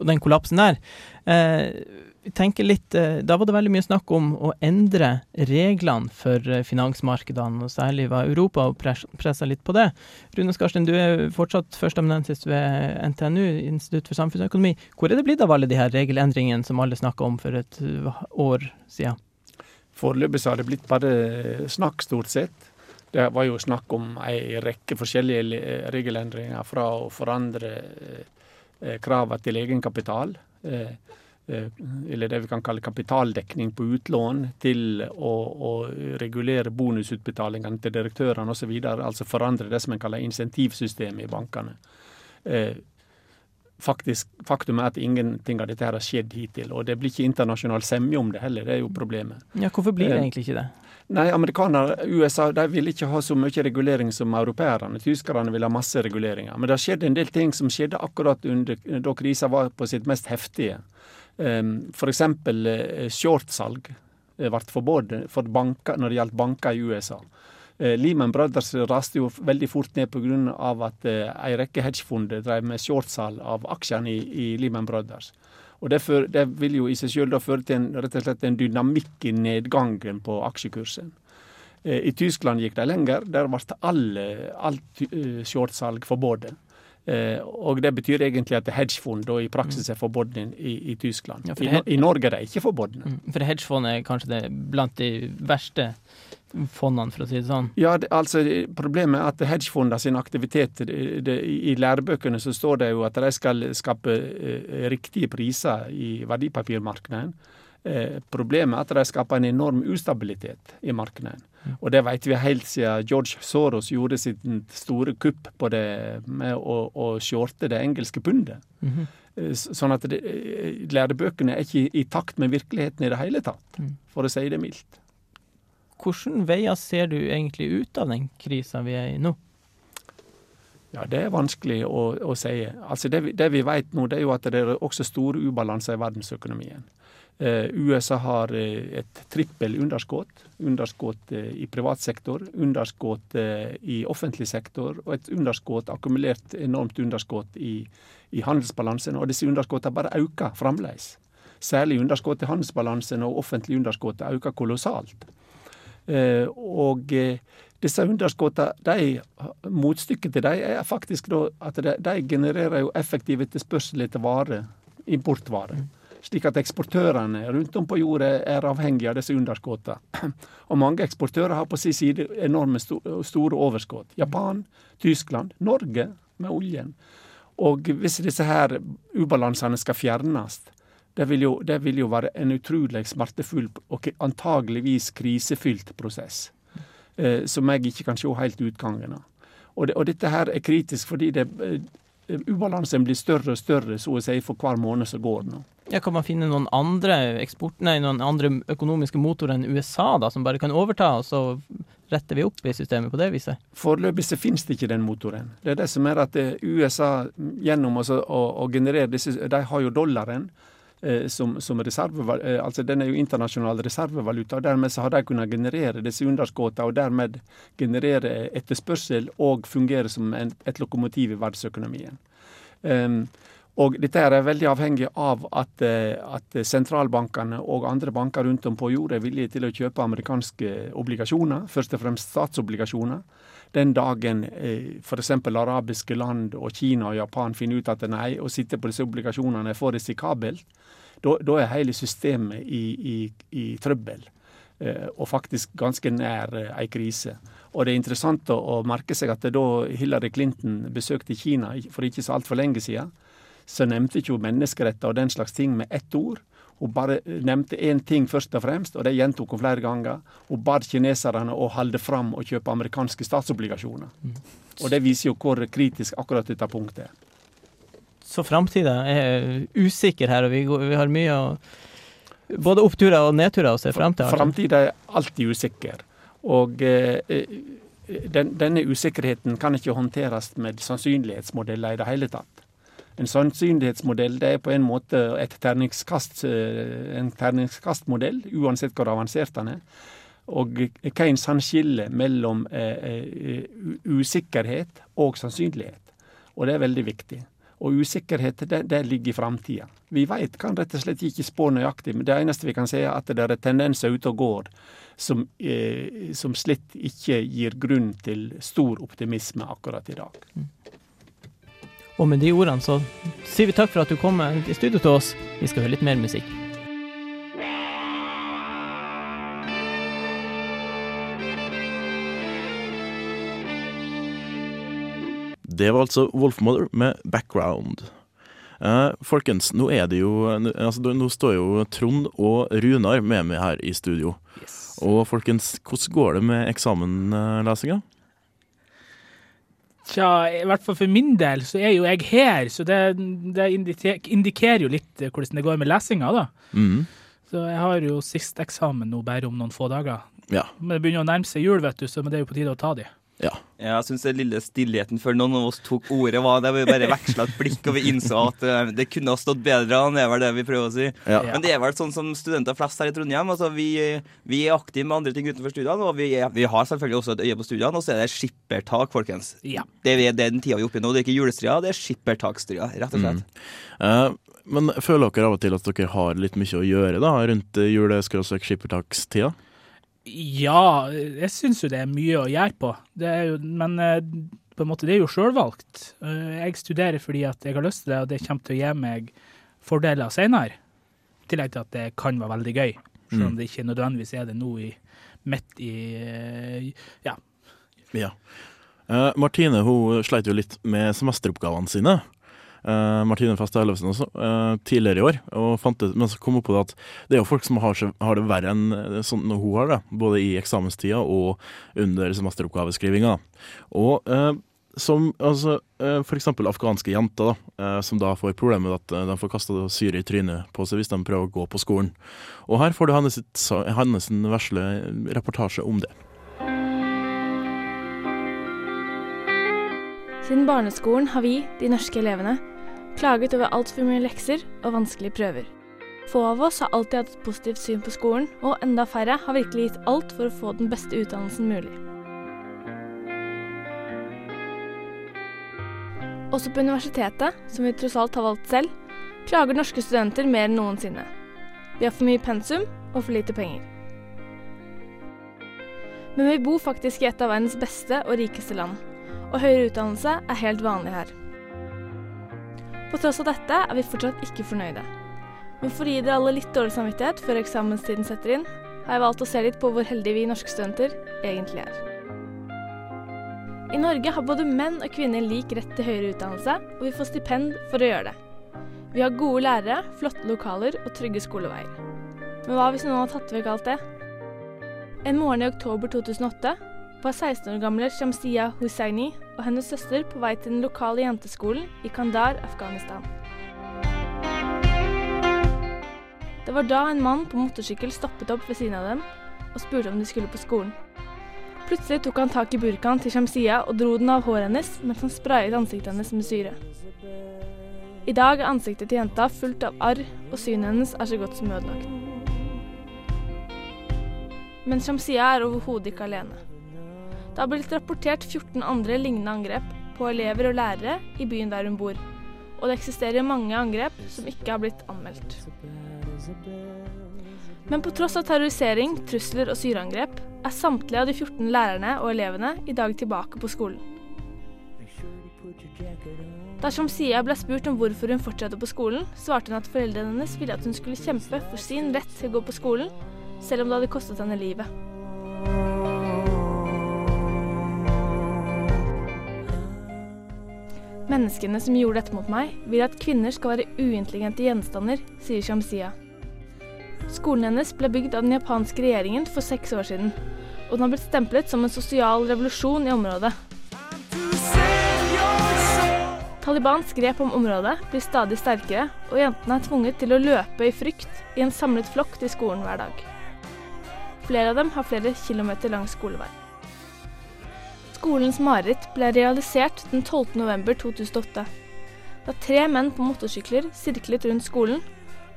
S6: den kollapsen der. Jeg tenker litt, Da var det veldig mye snakk om å endre reglene for finansmarkedene, og særlig var Europa og pressa litt på det. Rune Skarsten, du er fortsatt førsteamanuensis ved NTNU, Institutt for samfunnsøkonomi. Hvor er det blitt av alle de her regelendringene som alle snakka om for et år siden?
S2: Foreløpig så har det blitt bare snakk, stort sett. Det var jo snakk om ei rekke forskjellige regelendringer, fra å forandre kravene til egenkapital, eller det vi kan kalle kapitaldekning på utlån, til å, å regulere bonusutbetalingene til direktørene osv., altså forandre det som en kaller insentivsystemet i bankene. Faktisk, faktum er at ingenting av dette her har skjedd hittil, og det blir ikke internasjonal semje om det heller. Det er jo problemet.
S6: Ja, Hvorfor blir det egentlig ikke det?
S2: Nei, amerikanere, USA, de vil ikke ha så mye regulering som europeerne. Tyskerne vil ha masse reguleringer. Men det har skjedd en del ting som skjedde akkurat under, da krisa var på sitt mest heftige. F.eks. shortsalg ble forbudt for banker, når det gjaldt banker i USA. Lehman Brothers raste jo veldig fort ned pga. at en ei rekke hedgefond drev med shortsalg av aksjene i, i, Lehman Brothers. Og det, for, det, vil jo i seg selv føre til en, rett og slett en dynamikk i nedgangen på aksjekursen. Eh, I Tyskland gikk de lenger. Der ble alle, alt shortsalg forbudt. Eh, og det betyr egentlig at hedgefond i praksis er forbudt i, i, Tyskland. Ja, I, I, Norge er de ikke forbudt.
S6: Mm, for hedgefond er kanskje det blant de verste fondene, for å si det sånn?
S2: Ja, det, altså Problemet er at hedgefondene sin aktivitet det, det, I lærebøkene så står det jo at de skal skape eh, riktige priser i verdipapirmarkedet. Eh, problemet er at de skaper en enorm ustabilitet i markedet. Og det vet vi helt siden George Soros gjorde sitt store kupp på det med å, å shorte det engelske pundet. Mm -hmm. Sånn at det, eh, lærebøkene er ikke i takt med virkeligheten i det hele tatt, mm. for å si det mildt.
S6: Hvilke veier ser du egentlig ut av den krisa vi er i nå?
S2: Ja, Det er vanskelig å, å si. Altså det, det, vi vet nå, det er jo at det er også store ubalanser i verdensøkonomien. Eh, USA har eh, et trippel underskudd. Underskudd eh, i privat sektor, underskudd eh, i offentlig sektor og et underskudd, akkumulert enormt underskudd i, i handelsbalansen. Og disse underskuddene bare øker fremdeles. Særlig underskuddet i handelsbalansen og offentlig underskudd øker kolossalt. Eh, og eh, disse underskuddene, motstykket til dem er faktisk at de, genererer jo effektiv etterspørsel etter varer, importvarer. Slik at eksportørene rundt om på jorda er avhengige av disse underskuddene. Og mange eksportører har på sin side enorme store overskudd. Japan, Tyskland, Norge med oljen. Og hvis disse her ubalansene skal fjernes, det vil, jo, det vil jo være en utrolig smertefull og antageligvis krisefylt prosess. Eh, som jeg ikke kan se helt utgangen av. Og, det, og, dette her er kritisk fordi det, eh, ubalansen blir større og større så å si for hver måned som går nå.
S6: Ja, Kan man finne noen andre eksport, nei, noen andre økonomiske motorer enn USA da, som bare kan overta, og så retter vi opp i systemet på det viset?
S2: Foreløpig så finnes det ikke den motoren. Det er det som er at eh, USA gjennom å, å generere disse De har jo dollaren. Eh, som, som eh, altså Den er jo internasjonal reservevaluta. og Dermed så har de kunnet generere disse underskuddene og dermed generere etterspørsel og fungere som en, et lokomotiv i verdensøkonomien. Um, og dette er veldig avhengig av at, eh, at, sentralbankene og andre banker rundt om på jord er villige til å kjøpe amerikanske obligasjoner, først og fremst statsobligasjoner. Den dagen eh, f.eks. arabiske land og Kina og Japan finner ut at nei, å sitte på disse obligasjonene er for risikabelt, da er hele systemet i, i, i trøbbel. Eh, og faktisk ganske nær eh, ei krise. Og det er interessant å, å merke seg at da Hillary Clinton besøkte Kina for ikke så altfor lenge siden, så nevnte ikke hun menneskeretter og den slags ting med ett ord. Hun bare nevnte én ting først og fremst, og det gjentok hun flere ganger. Hun bad kineserne å holde fram og kjøpe amerikanske statsobligasjoner. Mm. Og det viser jo hvor kritisk akkurat dette punktet er.
S6: Så framtida er usikker her, og vi, går, vi har mye å Både oppturer og nedturer å se frem til. altså.
S2: Framtida er alltid usikker. Og eh, eh, den, denne usikkerheten kan ikke håndteres med sannsynlighetsmodeller i det hele tatt. En sannsynlighetsmodell det er på en måte et terningskast, eh, en terningskastmodell, uansett hvor avansert den er. Og hva er en skiller mellom eh, eh, usikkerhet og sannsynlighet. Og det er veldig viktig. Og usikkerhet, det, det ligger i framtida. Vi veit, kan rett og slett ikke spå nøyaktig, men det eneste vi kan si er at det er tendenser ute og går som, eh, som slett ikke gir grunn til stor optimisme akkurat i dag.
S6: Og med de ordene så sier vi takk for at du kom i studio til oss. Vi skal høre litt mer musikk.
S5: Det var altså Wolfmother med 'Background'. Eh, folkens, nå er det jo altså, Nå står jo Trond og Runar med meg her i studio. Og folkens, hvordan går det med eksamenlesinga?
S11: Tja, i hvert fall for min del så er jo jeg her, så det, det indikerer jo litt eh, hvordan det går med lesinga, da.
S5: Mm.
S11: Så jeg har jo siste eksamen nå bare om noen få dager.
S5: Ja.
S11: Men det begynner å nærme seg jul, vet du, så det er jo på tide å ta de.
S5: Ja.
S12: Jeg syns den lille stillheten før noen av oss tok ordet, var der vi bare veksla et blikk, og vi innså at eh, det kunne ha stått bedre an. Det er vel det vi prøver å si.
S5: Ja.
S12: Men det er vel sånn som studenter flest her i Trondheim. Altså, vi, vi er aktive med andre ting utenfor studiene, og vi, er, vi har selvfølgelig også et øye på studiene. Og så er det skippertak, folkens.
S11: Ja.
S12: Det er det er den tida vi er oppe i nå. Det er ikke julestria, det er skippertakstria, rett og slett.
S5: Eh, men føler dere av og til at dere har litt mye å gjøre da, rundt jule-skippertakstida?
S11: Ja, jeg syns jo det er mye å gjøre på. Det jo, men eh, på en måte, det er jo sjølvalgt. Eh, Jeg studerer fordi at jeg har lyst til det, og det kommer til å gi meg fordeler senere. I tillegg til at det kan være veldig gøy, selv om
S5: Mm.
S11: det ikke nødvendigvis er det nå i, midt i eh, Ja.
S5: Ja. Uh, Martine hun sleit jo litt med semesteroppgavene sine. Eh, Martine Feste Ellefsen også, uh, tidligere i år. Og fant ut, men så kom hun på det at det er jo folk som har, har det verre enn eh, sånn hun har det. Både i eksamenstida og under semesteroppgaveskrivinga. Og eh, som altså, f.eks. afghanske jenter, da, som da får problemet at de får kasta syre i trynet på seg hvis de prøver å gå på skolen. Og her får du hennes, hennes vesle reportasje om det.
S13: Siden barneskolen har vi, de norske elevene, klaget over altfor mye lekser og vanskelige prøver. Få av oss har alltid hatt et positivt syn på skolen, og enda færre har virkelig gitt alt for å få den beste utdannelsen mulig. Også på universitetet, som vi tross alt har valgt selv, klager norske studenter mer enn noensinne. Vi har for mye pensum og for lite penger. Men vi bor faktisk i et av verdens beste og rikeste land og høyere utdannelse er helt vanlig her. På tross av dette er vi fortsatt ikke fornøyde. Men for å gi dere alle litt dårlig samvittighet før eksamenstiden setter inn, har jeg valgt å se litt på hvor heldige vi norske studenter egentlig er. I Norge har både menn og kvinner lik rett til høyere utdannelse, og vi får stipend for å gjøre det. Vi har gode lærere, flotte lokaler og trygge skoleveier. Men hva hvis noen har tatt vekk alt det? En morgen i oktober 2008 var 16 år gamle Shamsia Hussaini og hennes søster på vei til den lokale jenteskolen i Kandar, Afghanistan. Det var da en mann på motorsykkel stoppet opp ved siden av dem og spurte om de skulle på skolen. Plutselig tok han tak i burkaen til Shamsia og dro den av håret hennes mens han sprayet ansiktet hennes med syre. I dag er ansiktet til jenta fullt av arr, og synet hennes er så godt som ødelagt. Men Shamsia er overhodet ikke alene. Det har blitt rapportert 14 andre lignende angrep på elever og lærere i byen der hun bor. Og det eksisterer mange angrep som ikke har blitt anmeldt. Men på tross av terrorisering, trusler og syreangrep, er samtlige av de 14 lærerne og elevene i dag tilbake på skolen. Dersom Sia ble spurt om hvorfor hun fortsatte på skolen, svarte hun at foreldrene hennes ville at hun skulle kjempe for sin rett til å gå på skolen, selv om det hadde kostet henne livet. Menneskene som gjorde dette mot meg, vil at kvinner skal være uintelligente gjenstander, sier Shamsia. Skolen hennes ble bygd av den japanske regjeringen for seks år siden, og den har blitt stemplet som en sosial revolusjon i området. Talibans grep om området blir stadig sterkere, og jentene er tvunget til å løpe i frykt i en samlet flokk til skolen hver dag. Flere av dem har flere kilometer lang skolevei. Skolens mareritt ble realisert den 12. november 2008, da tre menn på motorsykler sirklet rundt skolen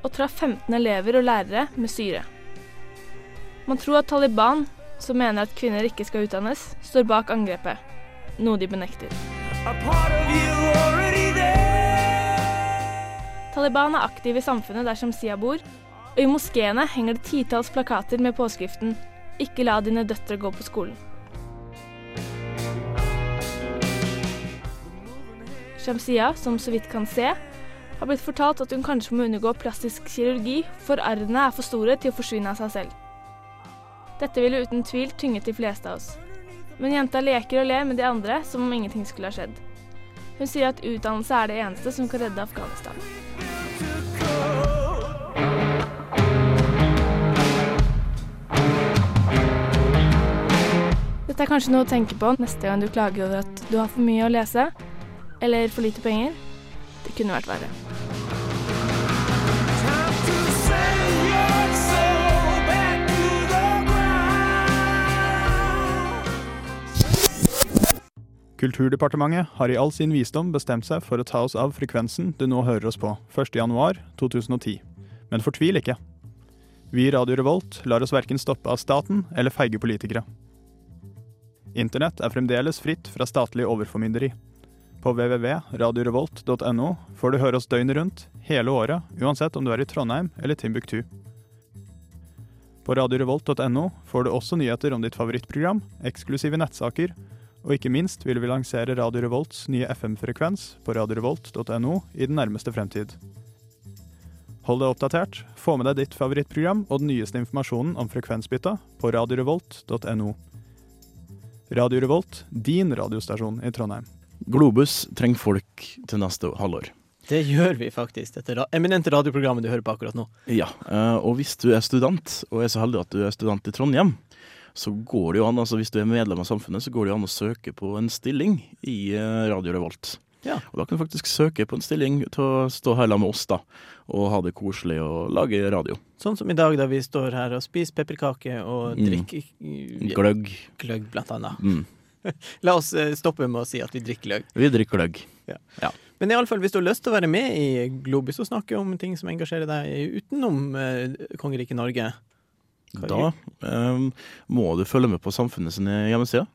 S13: og traff 15 elever og lærere med syre. Man tror at Taliban, som mener at kvinner ikke skal utdannes, står bak angrepet, noe de benekter. Taliban er aktiv i samfunnet der Shamsia bor, og i moskeene henger det titalls plakater med påskriften 'Ikke la dine døtre gå på skolen'. Shamsia, som så vidt kan se, har blitt fortalt at hun kanskje må undergå plastisk kirurgi, for arrene er for store til å forsvinne av seg selv. Dette ville uten tvil tynget de fleste av oss. Men jenta leker og ler med de andre som om ingenting skulle ha skjedd. Hun sier at utdannelse er det eneste som kan redde Afghanistan. Dette er kanskje noe å tenke på neste gang du klager over at du har for mye å lese, eller for lite penger. Det kunne vært verre.
S14: Kulturdepartementet har i all sin visdom bestemt seg for å ta oss av frekvensen du nå hører oss på, 1.1.2010. Men fortvil ikke. Vi i Radio Revolt lar oss verken stoppe av staten eller feige politikere. Internett er fremdeles fritt fra statlig overformynderi. På www.radiorevolt.no får du høre oss døgnet rundt, hele året, uansett om du er i Trondheim eller Timbuktu. På radiorevolt.no får du også nyheter om ditt favorittprogram, eksklusive nettsaker, og ikke minst vil vi lansere Radio Revolts nye FM-frekvens på radiorevolt.no i den nærmeste fremtid. Hold deg oppdatert, få med deg ditt favorittprogram og den nyeste informasjonen om frekvensbytta på radiorevolt.no. Radio Revolt, din radiostasjon i Trondheim.
S5: Globus trenger folk til neste halvår.
S6: Det gjør vi faktisk, dette ra eminente radioprogrammet du hører på akkurat nå.
S5: Ja, eh, og hvis du er student, og er så heldig at du er student i Trondheim, så går det jo an, altså hvis du er medlem av samfunnet, så går det jo an å søke på en stilling i eh, Radio Revolt.
S6: Ja.
S5: Og da kan du faktisk søke på en stilling til å stå her sammen med oss, da. Og ha det koselig og lage radio.
S6: Sånn som i dag, da vi står her og spiser pepperkaker og
S5: Mm.
S6: drikker
S5: Gløgg.
S6: Gløgg, blant annet.
S5: Mm.
S6: La oss eh, stoppe med å si at vi drikker løgg.
S5: Vi drikker løgg.
S6: Ja.
S5: Ja.
S6: Men fall, hvis du har lyst til å være med i Globus og snakke om ting som engasjerer deg utenom eh, kongeriket Norge
S5: Da eh, må du følge med på Samfunnet sine hjemmesider.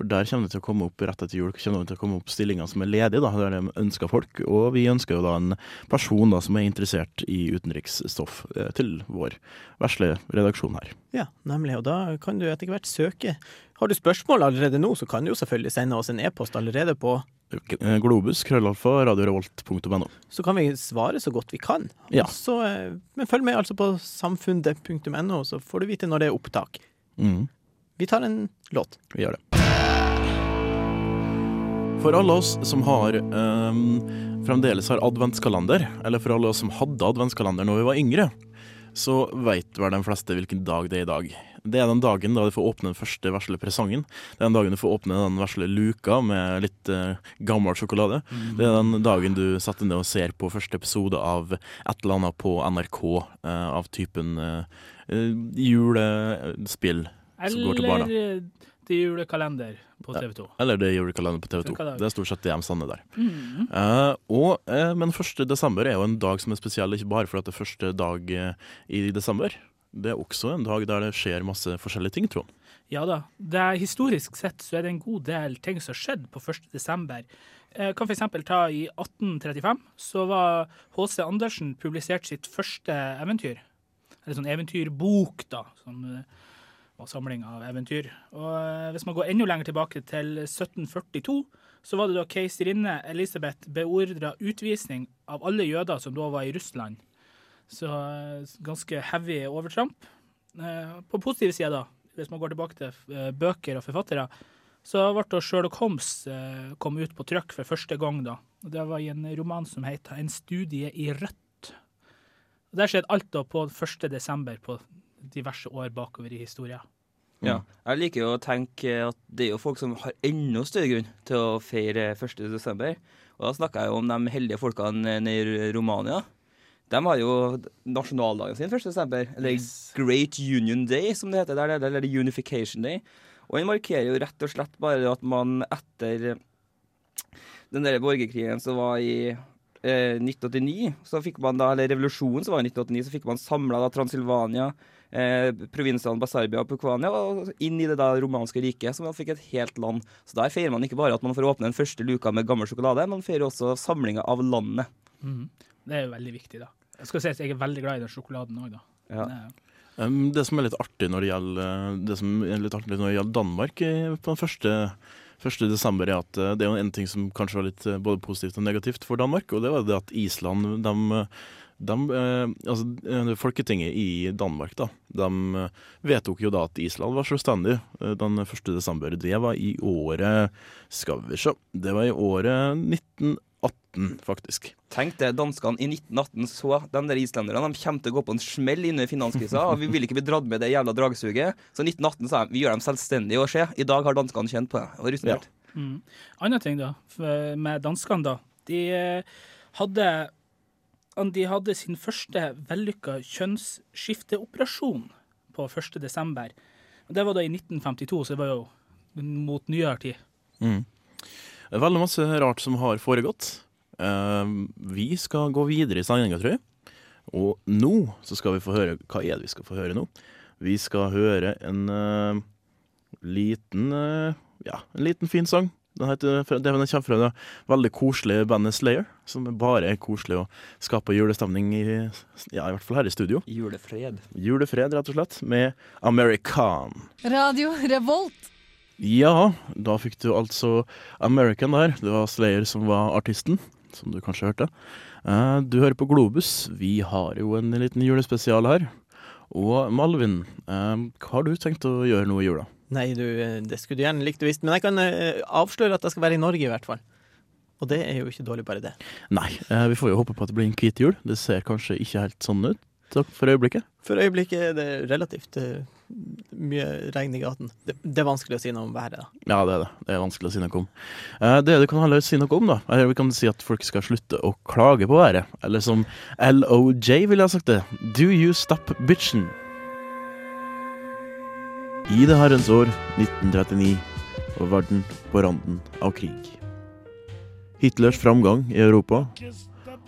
S5: For der kommer det til å komme opp rett etter jul kommer det til å komme opp stillinger som er ledige, da, der de ønsker folk. Og vi ønsker jo da en person da som er interessert i utenriksstoff eh, til vår vesle redaksjon her.
S6: Ja, nemlig. Og da kan du etter hvert søke. Har du spørsmål allerede nå, så kan du jo selvfølgelig sende oss en e-post allerede på
S5: Eh, Globus, krøllalfa, radiorevolt.no.
S6: Så kan vi svare så godt vi kan.
S5: Ja.
S6: Også, eh, men følg med altså på samfunnet.no, så får du vite når det er opptak.
S5: Mm.
S6: Vi tar en låt.
S5: Vi gjør det. For alle oss som har um, fremdeles har adventskalender, eller for alle oss som hadde adventskalender når vi var yngre, så veit vel de fleste hvilken dag det er i dag. Det er den dagen da du får åpne den første vesle presangen. Det er den dagen du får åpne den vesle luka med litt uh, gammel sjokolade. Det er den dagen du setter ned og ser på første episode av et eller annet på NRK uh, av typen eh, julespill barna.
S11: Eller til julekalender på TV 2.
S5: Eller det er julekalender på TV 2. Det er stort sett det de sender der.
S11: Mm.
S5: Uh, og, uh, men 1. desember er jo en dag som er spesiell, ikke bare fordi det er første dag eh, i desember. Det er også en dag der det skjer masse forskjellige ting, Trond.
S11: Ja da. Det er, historisk sett så er det en god del ting som har skjedd på 1. desember. Jeg kan f.eks. ta i 1835, så var H.C. Andersen publisert sitt første eventyr. Eller sånn eventyrbok, da. Som var samling av eventyr. Og eh, hvis man går enda lenger tilbake til 1742, så var det da keiserinne Elisabeth beordra utvisning av alle jøder som da var i Russland. Så eh, ganske heavy overtramp. Eh, På positive sider da, hvis man går tilbake til bøker og forfattere, så ble da Sherlock Holmes kom ut på trykk for første gang. da. Og Det var i en roman som heter 'En studie i rødt'. Og Der skjedde alt da på 1. desember på diverse år bakover i historien.
S12: Ja. Jeg liker jo å tenke at det er jo folk som har enda større grunn til å feire 1. desember. Og da snakker jeg jo om de heldige folkene nede i Romania. De har jo nasjonaldagen sin 1. desember, eller Great Union Day, som det heter der, eller Unification Day. Og den markerer jo rett og slett bare at man etter den der borgerkrigen som var i eh, 1989, så fikk man da, eller revolusjonen som var i 1989, så fikk man samla Transylvania, eh, provinsene Basarbia og Pukwania og inn i det da romanske riket, som man fikk et helt land. Så der feirer man ikke bare at man får åpne den første luka med gammel sjokolade, man feirer også samlinga av landet.
S11: Mm. Det er jo veldig viktig, da. Jeg skal si at jeg er veldig glad i den sjokoladen òg, da.
S12: Ja.
S11: Eh,
S5: det som er litt artig når det gjelder, det som er litt artig når det gjelder Danmark eh, på den første, første desember, er at eh, det er en ting som kanskje var litt eh, både positivt og negativt for Danmark, og det var det at Island de, de, eh, altså, eh, Folketinget i Danmark da, de eh, vedtok jo da at Island var selvstendig den 1. desember. Det var i året Skal vi se Det var i året 1918, faktisk.
S12: Tenk det, danskene i 1918 så de der islenderne de kommer til å gå på en smell under finanskrisa, og vi vil ikke bli dratt med det jævla dragsuget. Så 1918 sa de vi gjør dem selvstendige og se. I dag har danskene kjent på det. Og rutinert.
S11: Mm. Andre ting, da, med danskene, da. De hadde de hadde sin første vellykka kjønnsskifteoperasjon på 1. desember. Det var da i 1952, så det var jo mot nyere tid.
S5: Mm. Veldig masse rart som har foregått. Eh, vi skal gå videre i sendinga, tror jeg. Og nå så skal vi få høre Hva er det vi skal få høre nå? Vi skal høre en eh, liten eh, Ja, en liten fin sang. Den, heter, den kommer fra det veldig koselige bandet Slayer, som bare er koselig og skaper julestemning i, ja, i hvert fall her i studio.
S12: Julefred.
S5: Julefred, rett og slett, med American.
S7: Radio Revolt.
S5: Ja, da fikk du altså American der. Det var Slayer som var artisten, som du kanskje hørte. Eh, Du hører på Globus. Vi har jo en liten julespesial her. Og Malvin, eh, hva har du tenkt å gjøre nå i jula?
S6: Nei, du, det skulle du gjerne likt å visst, men jeg kan eh, avsløre at jeg skal være i Norge, i hvert fall. Og det er jo ikke dårlig, bare det.
S5: Nei, eh, vi får jo håpe på at det blir en hvit jul. Det ser kanskje ikke helt sånn ut for øyeblikket.
S6: For øyeblikket er det relativt eh, mye regn i gaten. Det, det er vanskelig å si noe om været, da.
S5: Ja, det er det. Det er vanskelig å si noe om. Det du kan heller si noe om, da, er vi kan si at folk skal slutte å klage på været. Eller som LOJ ville ha sagt det. Do you stop bitchen? I det herrens år 1939 var verden på randen av krig. Hitlers framgang i Europa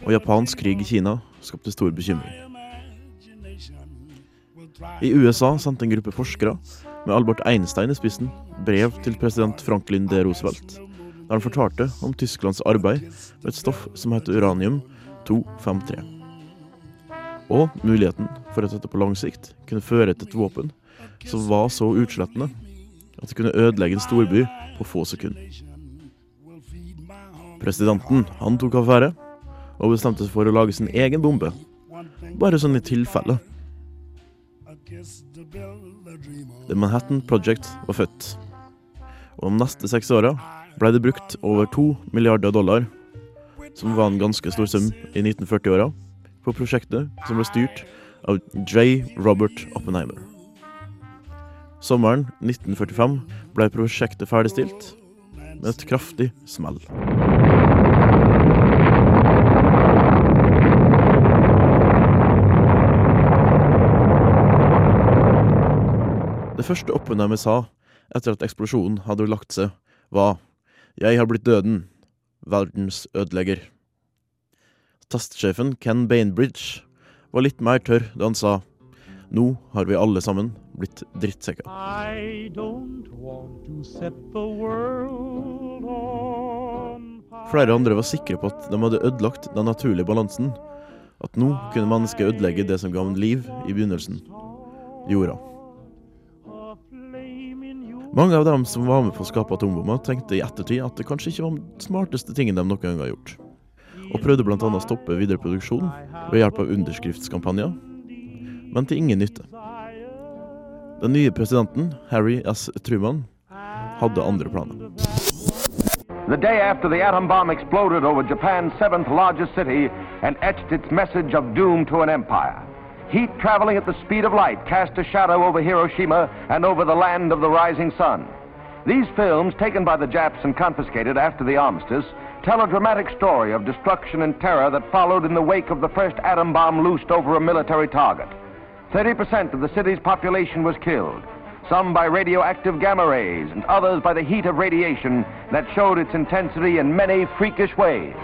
S5: og japansk krig i Kina skapte stor bekymring. I USA sendte en gruppe forskere med Albert Einstein i spissen brev til president Franklin D. Roosevelt, der han fortalte om Tysklands arbeid med et stoff som heter uranium-253. Og muligheten for at dette på lang sikt kunne føre til et våpen som var så utslettende at det kunne ødelegge en storby på få sekunder. Presidenten han tok affære og bestemte seg for å lage sin egen bombe, bare sånn i tilfelle. The Manhattan Project var født. Og de neste seks åra ble det brukt over to milliarder dollar, som var en ganske stor sum i 1940-åra, på prosjektet som ble styrt av J. Robert Oppenheimer. Sommeren 1945 ble prosjektet ferdigstilt med et kraftig smell. Det første Oppenheimer sa etter at eksplosjonen hadde lagt seg, var Jeg har blitt døden, verdens ødelegger. Testsjefen Ken Bainbridge var litt mer tørr da han sa Nå har vi alle sammen blitt drittsekker. Flere andre var sikre på at de hadde ødelagt den naturlige balansen. At nå kunne mennesket ødelegge det som ga ham liv i begynnelsen jorda. Mange av dem som var med på å skape atombomber, tenkte i ettertid at det kanskje ikke var den smarteste tingen de noen gang har gjort. Og prøvde bl.a. å stoppe videre produksjon ved hjelp av underskriftskampanjer, men til ingen nytte. Den nye presidenten, Harry S. Truman, hadde andre planer.
S15: The day after the atom bomb exploded over Japan's seventh largest city and etched its message of doom to an empire. Heat traveling at the speed of light cast a shadow over Hiroshima and over the land of the rising sun. These films, taken by the Japs and confiscated after the armistice, tell a dramatic story of destruction and terror that followed in the wake of the first atom bomb loosed over a military target. 30% of the city's population was killed, some by radioactive gamma rays and others by the heat of radiation that showed its intensity in many freakish ways.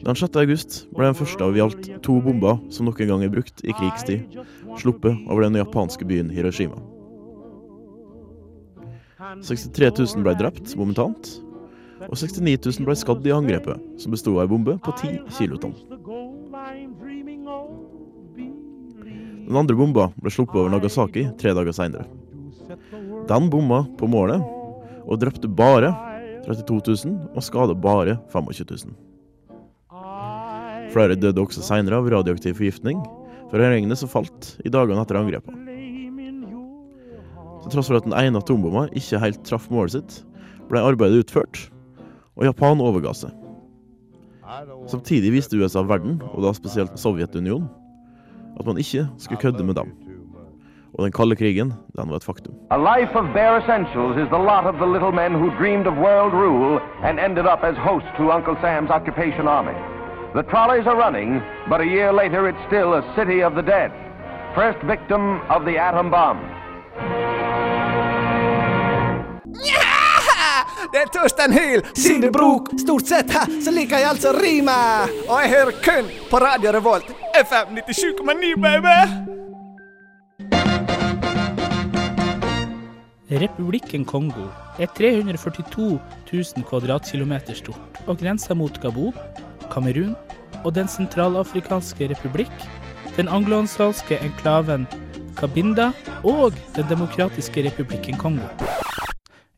S5: Den 6. august ble den første av i alt to bomber som noen gang er brukt i krigstid, sluppet over den japanske byen Hiroshima. 63 000 ble drept momentant, og 69 000 ble skadd i angrepet, som besto av ei bombe på 10 kilotonn. Den andre bomba ble sluppet over Nagasaki tre dager seinere. Den bomma på målet, og drepte bare 32 000 og skada bare 25 000. Flere døde også seinere av radioaktiv forgiftning fra regnet som falt i dagene etter angrepet. Til tross for at den ene atombomma ikke helt traff målet sitt, ble arbeidet utført, og Japan overga seg. Samtidig viste USA verden, og da spesielt Sovjetunionen, at man ikke skulle kødde med dem. Og den kalde krigen, den var et faktum.
S15: A life of bare essentials is the lot of the little men who dreamed of world rule and ended up as hosts to Uncle Sam's occupation army. The trolleys are running, but a year later it's still a city of the dead. First victim of the atom bomb.
S16: Det er Torstein Hyl, Sindre Brok. Stort sett her så liker jeg altså rime. Og jeg hører kun på Radio Revolt. FM 97,9, baby!
S11: Republikken Kongo er 342 000 kvadratkilometer stort og grenser mot Gabon, Kamerun og Den sentralafrikanske republikk, den angloansalske enklaven Kabinda og Den demokratiske republikken Kongo.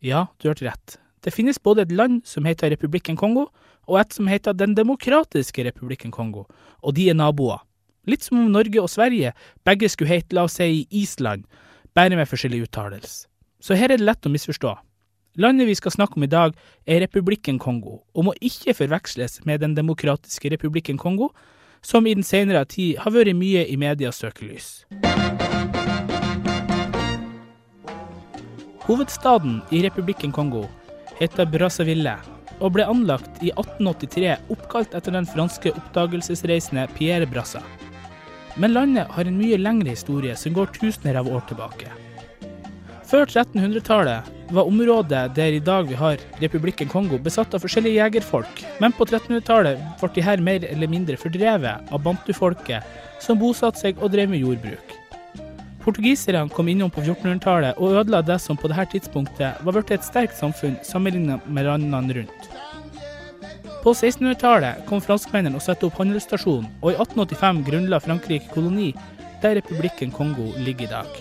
S11: Ja, du hørte rett. Det finnes både et land som heter Republikken Kongo, og et som heter Den demokratiske republikken Kongo, og de er naboer. Litt som om Norge og Sverige begge skulle hete, la oss si, Island, bare med forskjellig uttalelse. Så her er det lett å misforstå. Landet vi skal snakke om i dag, er Republikken Kongo, og må ikke forveksles med Den demokratiske republikken Kongo, som i den senere tid har vært mye i medias søkelys. Hovedstaden i Republikken Kongo heter Brazzaville, og ble anlagt i 1883 oppkalt etter den franske oppdagelsesreisende Pierre Brassa. Men landet har en mye lengre historie som går tusener av år tilbake. Før 1300-tallet var området der i dag vi har Republikken Kongo besatt av forskjellige jegerfolk, men på 1300-tallet ble de her mer eller mindre fordrevet av bantufolket som bosatte seg og drev med jordbruk. Portugiserne kom innom på 1400-tallet og ødela det som på dette tidspunktet var blitt et sterkt samfunn sammenlignet med landene rundt. På 1600-tallet kom franskmennene og satte opp handelsstasjonen, og i 1885 grunnla Frankrike koloni der Republikken Kongo ligger i dag.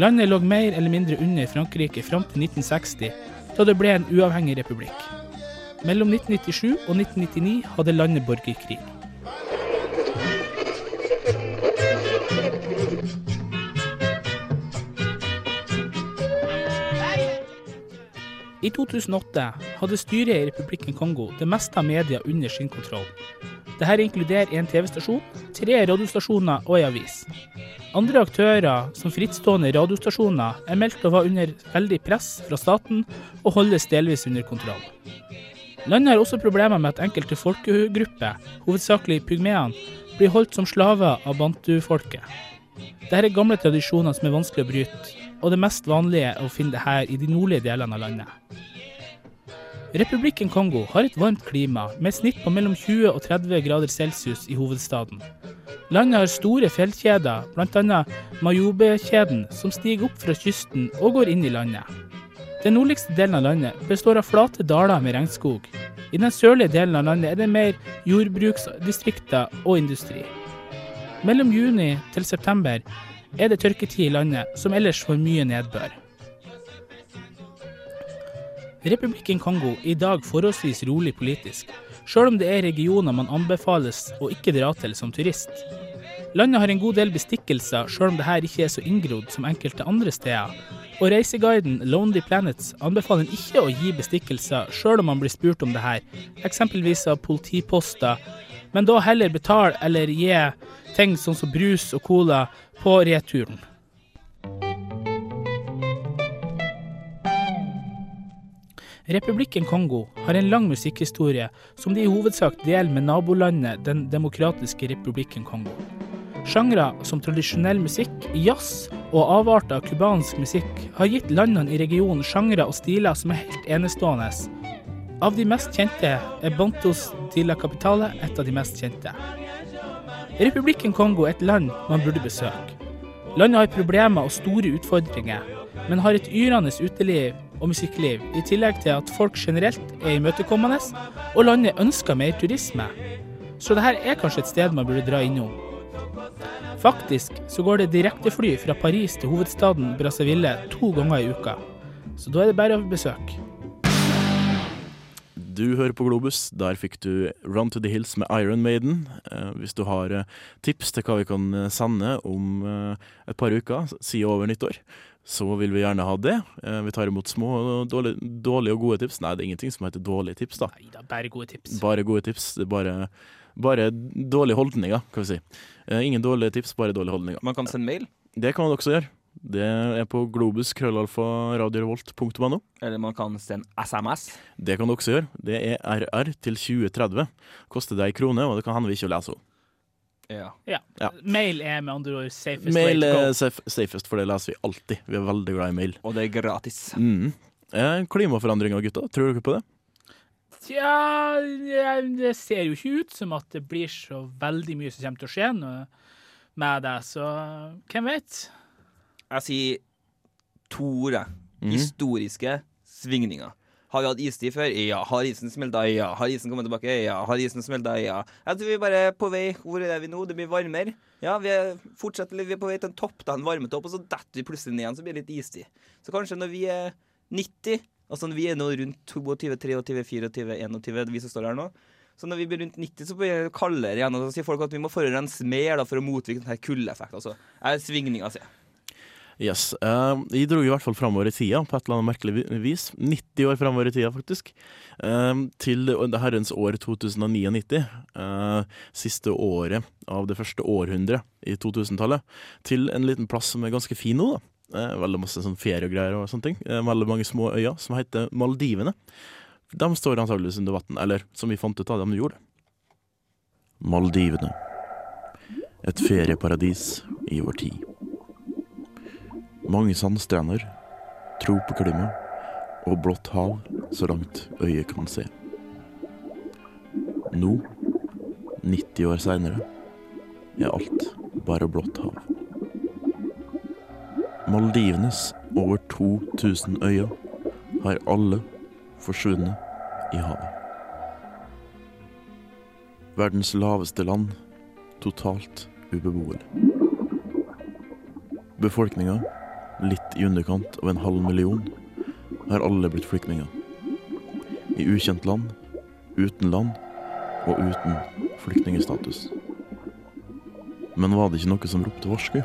S11: Landet lå mer eller mindre under Frankrike fram til 1960, da det ble en uavhengig republikk. Mellom 1997 og 1999 hadde landet borgerkrig. I 2008 hadde styret i Republikken Kongo det meste av media under sin kontroll. Dette inkluderer en TV-stasjon, tre radiostasjoner og en avis. Andre aktører, som frittstående radiostasjoner, er meldt å være under veldig press fra staten og holdes delvis under kontroll. Landet har også problemer med at enkelte folkegrupper, hovedsakelig pygmeene, blir holdt som slaver av bantufolket. Dette er gamle tradisjoner som er vanskelig å bryte, og det mest vanlige er å finne det her i de nordlige delene av landet. Republikken Kongo har et varmt klima, med snitt på mellom 20 og 30 grader celsius i hovedstaden. Landet har store fjellkjeder, bl.a. Mayobe-kjeden, som stiger opp fra kysten og går inn i landet. Den nordligste delen av landet består av flate daler med regnskog. I den sørlige delen av landet er det mer jordbruksdistrikter og industri. Mellom juni til september er det tørketid i landet, som ellers får mye nedbør. Republikken Kongo er i dag forholdsvis rolig politisk, sjøl om det er regioner man anbefales å ikke dra til som turist. Landet har en god del bestikkelser, sjøl om det her ikke er så inngrodd som enkelte andre steder. Og reiseguiden Lonely Planets anbefaler ikke å gi bestikkelser, sjøl om man blir spurt om det her, eksempelvis av politiposter, men da heller betale eller gi ting sånn som brus og cola på returen. Republikken Kongo har en lang musikkhistorie som de i hovedsak deler med nabolandet Den demokratiske republikken Kongo. Sjangre som tradisjonell musikk, jazz og avarter av cubansk musikk har gitt landene i regionen sjangre og stiler som er helt enestående. Av de mest kjente er Bontos de la Capitale et av de mest kjente. Republikken Kongo er et land man burde besøke. Landet har problemer og store utfordringer, men har et yrende uteliv og musikkliv, i tillegg til at folk generelt er imøtekommende, og landet ønsker mer turisme. Så dette er kanskje et sted man burde dra innom. Faktisk så går det direktefly fra Paris til hovedstaden Brazzaville to ganger i uka. Så da er det bare å besøke.
S5: Du hører på Globus. Der fikk du Run to the Hills med Iron Maiden. Eh, hvis du har eh, tips til hva vi kan eh, sende om eh, et par uker, siden over nyttår, så vil vi gjerne ha det. Eh, vi tar imot små, og dårlige, dårlige og gode tips. Nei, det er ingenting som heter dårlige tips, da.
S11: Neida, bare gode tips.
S5: Bare gode tips. Det er bare, bare dårlige holdninger, kan vi si. Eh, ingen dårlige tips, bare dårlige holdninger.
S12: Man kan sende mail.
S5: Det kan man også gjøre. Det er på globus krøllalfa
S12: Eller man kan sende SMS.
S5: Det kan du også gjøre. Det er RR til 2030. Koster deg ei krone, og det kan hende vi ikke leser henne.
S12: Ja.
S11: Ja.
S5: Ja.
S11: Mail er med andre ord safest
S5: Mail er safe, safest, for det leser vi alltid. Vi er veldig glad i mail.
S12: Og det er gratis.
S5: Mm. Eh, klimaforandringer, gutta. Tror dere på det?
S11: Tja, det- det ser jo ikke ut som at det blir så veldig mye som kommer til å skje med det, så hvem vet?
S12: Jeg sier to ord.
S5: Mhm.
S12: Historiske svingninger. Har vi hatt istid før? Ja. Har isen smelta? Ja. Har isen kommet tilbake? Ja. Har isen smelta? Ja. Jeg tror vi bare er på vei. Hvor er vi nå? Det blir varmere. Ja, vi er fortsatt vi er på vei til en topp, da, en varmetopp, og så detter vi plutselig ned igjen, så blir det litt istid. Så kanskje når vi er 90, altså når vi er nå rundt 22, 23, 24, 21, vi som står her nå, så når vi blir rundt 90, så blir det kaldere igjen, og så sier folk at vi må forurense mer da, for å motvirke denne kuldeeffekten. Altså, er svingninger, sier jeg.
S5: Yes. Uh, vi dro i hvert fall framover i tida, på et eller annet merkelig vis. 90 år framover i tida, faktisk. Uh, til det herrens år 2099. Uh, siste året av det første århundret i 2000-tallet. Til en liten plass som er ganske fin nå, da. Eh, veldig masse sånn feriegreier og sånne ting. Eh, veldig mange små øyer som heter Maldivene. De står antageligvis under vann, eller som vi fant ut av, de gjorde. Maldivene. Et ferieparadis i vår tid. Mange sandstrender, tropeklima og blått hav så langt øyet kan se. Nå, 90 år seinere, er alt bare blått hav. Maldivenes over 2000 øyer har alle forsvunnet i havet. Verdens laveste land totalt ubeboelig. Befolkninga, litt i underkant av en halv million, har alle blitt flyktninger. I ukjent land, uten land og uten flyktningstatus. Men var det ikke noe som ropte varsku?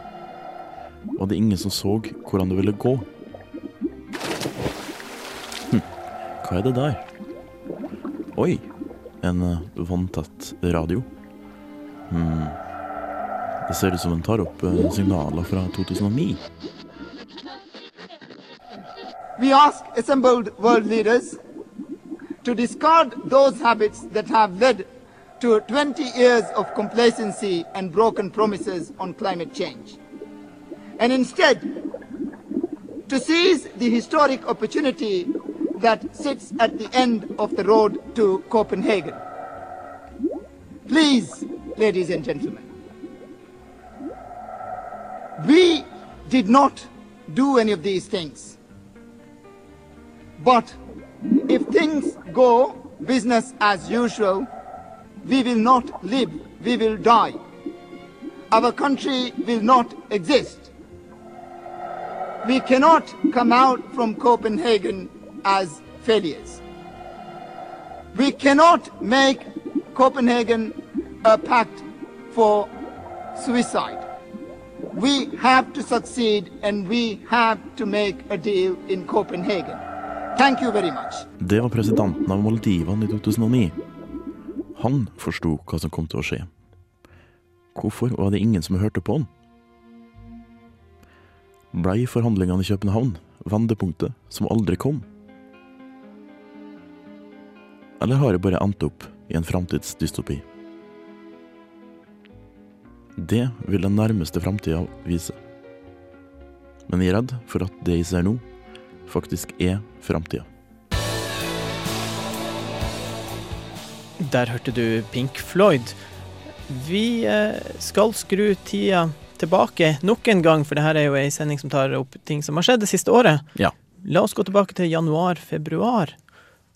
S5: Var det ingen som så hvordan det ville gå? Hm, hva er det der? Oi, en eh, vanntett radio. Hm, det ser ut som den tar opp eh, signaler fra 2009.
S17: We ask assembled world leaders to discard those habits that have led to 20 years of complacency and broken promises on climate change. And instead, to seize the historic opportunity that sits at the end of the road to Copenhagen. Please, ladies and gentlemen, we did not do any of these things. But if things go business as usual, we will not live, we will die. Our country will not exist. We cannot come out from Copenhagen as failures. We cannot make Copenhagen a pact for suicide. We have to succeed and we have to make a deal in Copenhagen.
S5: Det var presidenten av Maldivene i 2009. Han forsto hva som kom til å skje. Hvorfor var det ingen som hørte på han? Blei forhandlingene i København vendepunktet som aldri kom? Eller har jeg bare endt opp i en framtidsdystopi? Det vil den nærmeste framtida vise. Men jeg er redd for at det jeg ser nå, faktisk er framtida.
S6: Der hørte du Pink Floyd. Vi eh, skal skru tida tilbake nok en gang, for dette er jo ei sending som tar opp ting som har skjedd det siste året.
S5: Ja.
S6: La oss gå tilbake til januar-februar.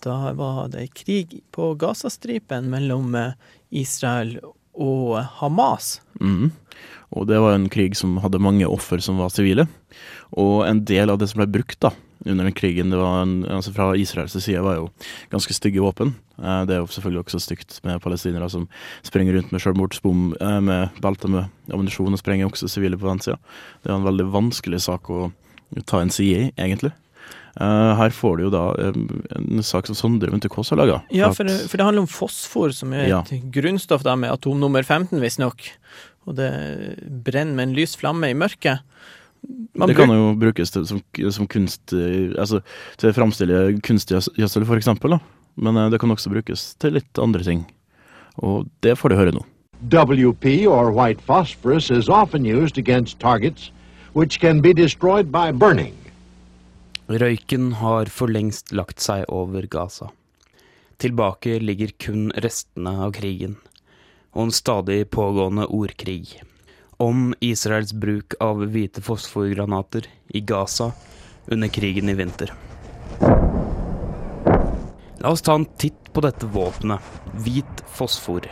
S6: Da var det krig på Gazastripen mellom eh, Israel og Hamas.
S5: Mm. Og det var en krig som hadde mange offer som var sivile. Og en del av det som ble brukt da, under den krigen det var en, altså fra Israels side, var jo ganske stygge våpen. Eh, Det er jo selvfølgelig også stygt med palestinere som sprenger rundt med selvmordsbom eh, med belter med ammunisjon og sprenger også sivile på venstresida. Det er en veldig vanskelig sak å ta en side i, egentlig. Uh, Her får du jo da um, en sak som Sondre Munthe-Kaas har laga.
S6: Ja, for, det- for det handler om fosfor, som er
S5: Ja.
S6: et grunnstoff da med atom nummer 15, visstnok. Og det brenner med en lys flamme i mørket. Man
S5: det kan jo brukes til, som, som kunst Altså til å framstille kunstgjødsel, eksempel. Men eh, det kan også brukes til litt andre ting. Og det får du høre nå.
S18: WP, or white phosphorus, is often used against targets which can be destroyed by burning.
S9: Røyken har for lengst lagt seg over Gaza. Tilbake ligger kun restene av krigen, og en stadig pågående ordkrig. Om Israels bruk av hvite fosforgranater i Gaza under krigen i vinter. La oss ta en titt på dette våpenet, hvit fosfor.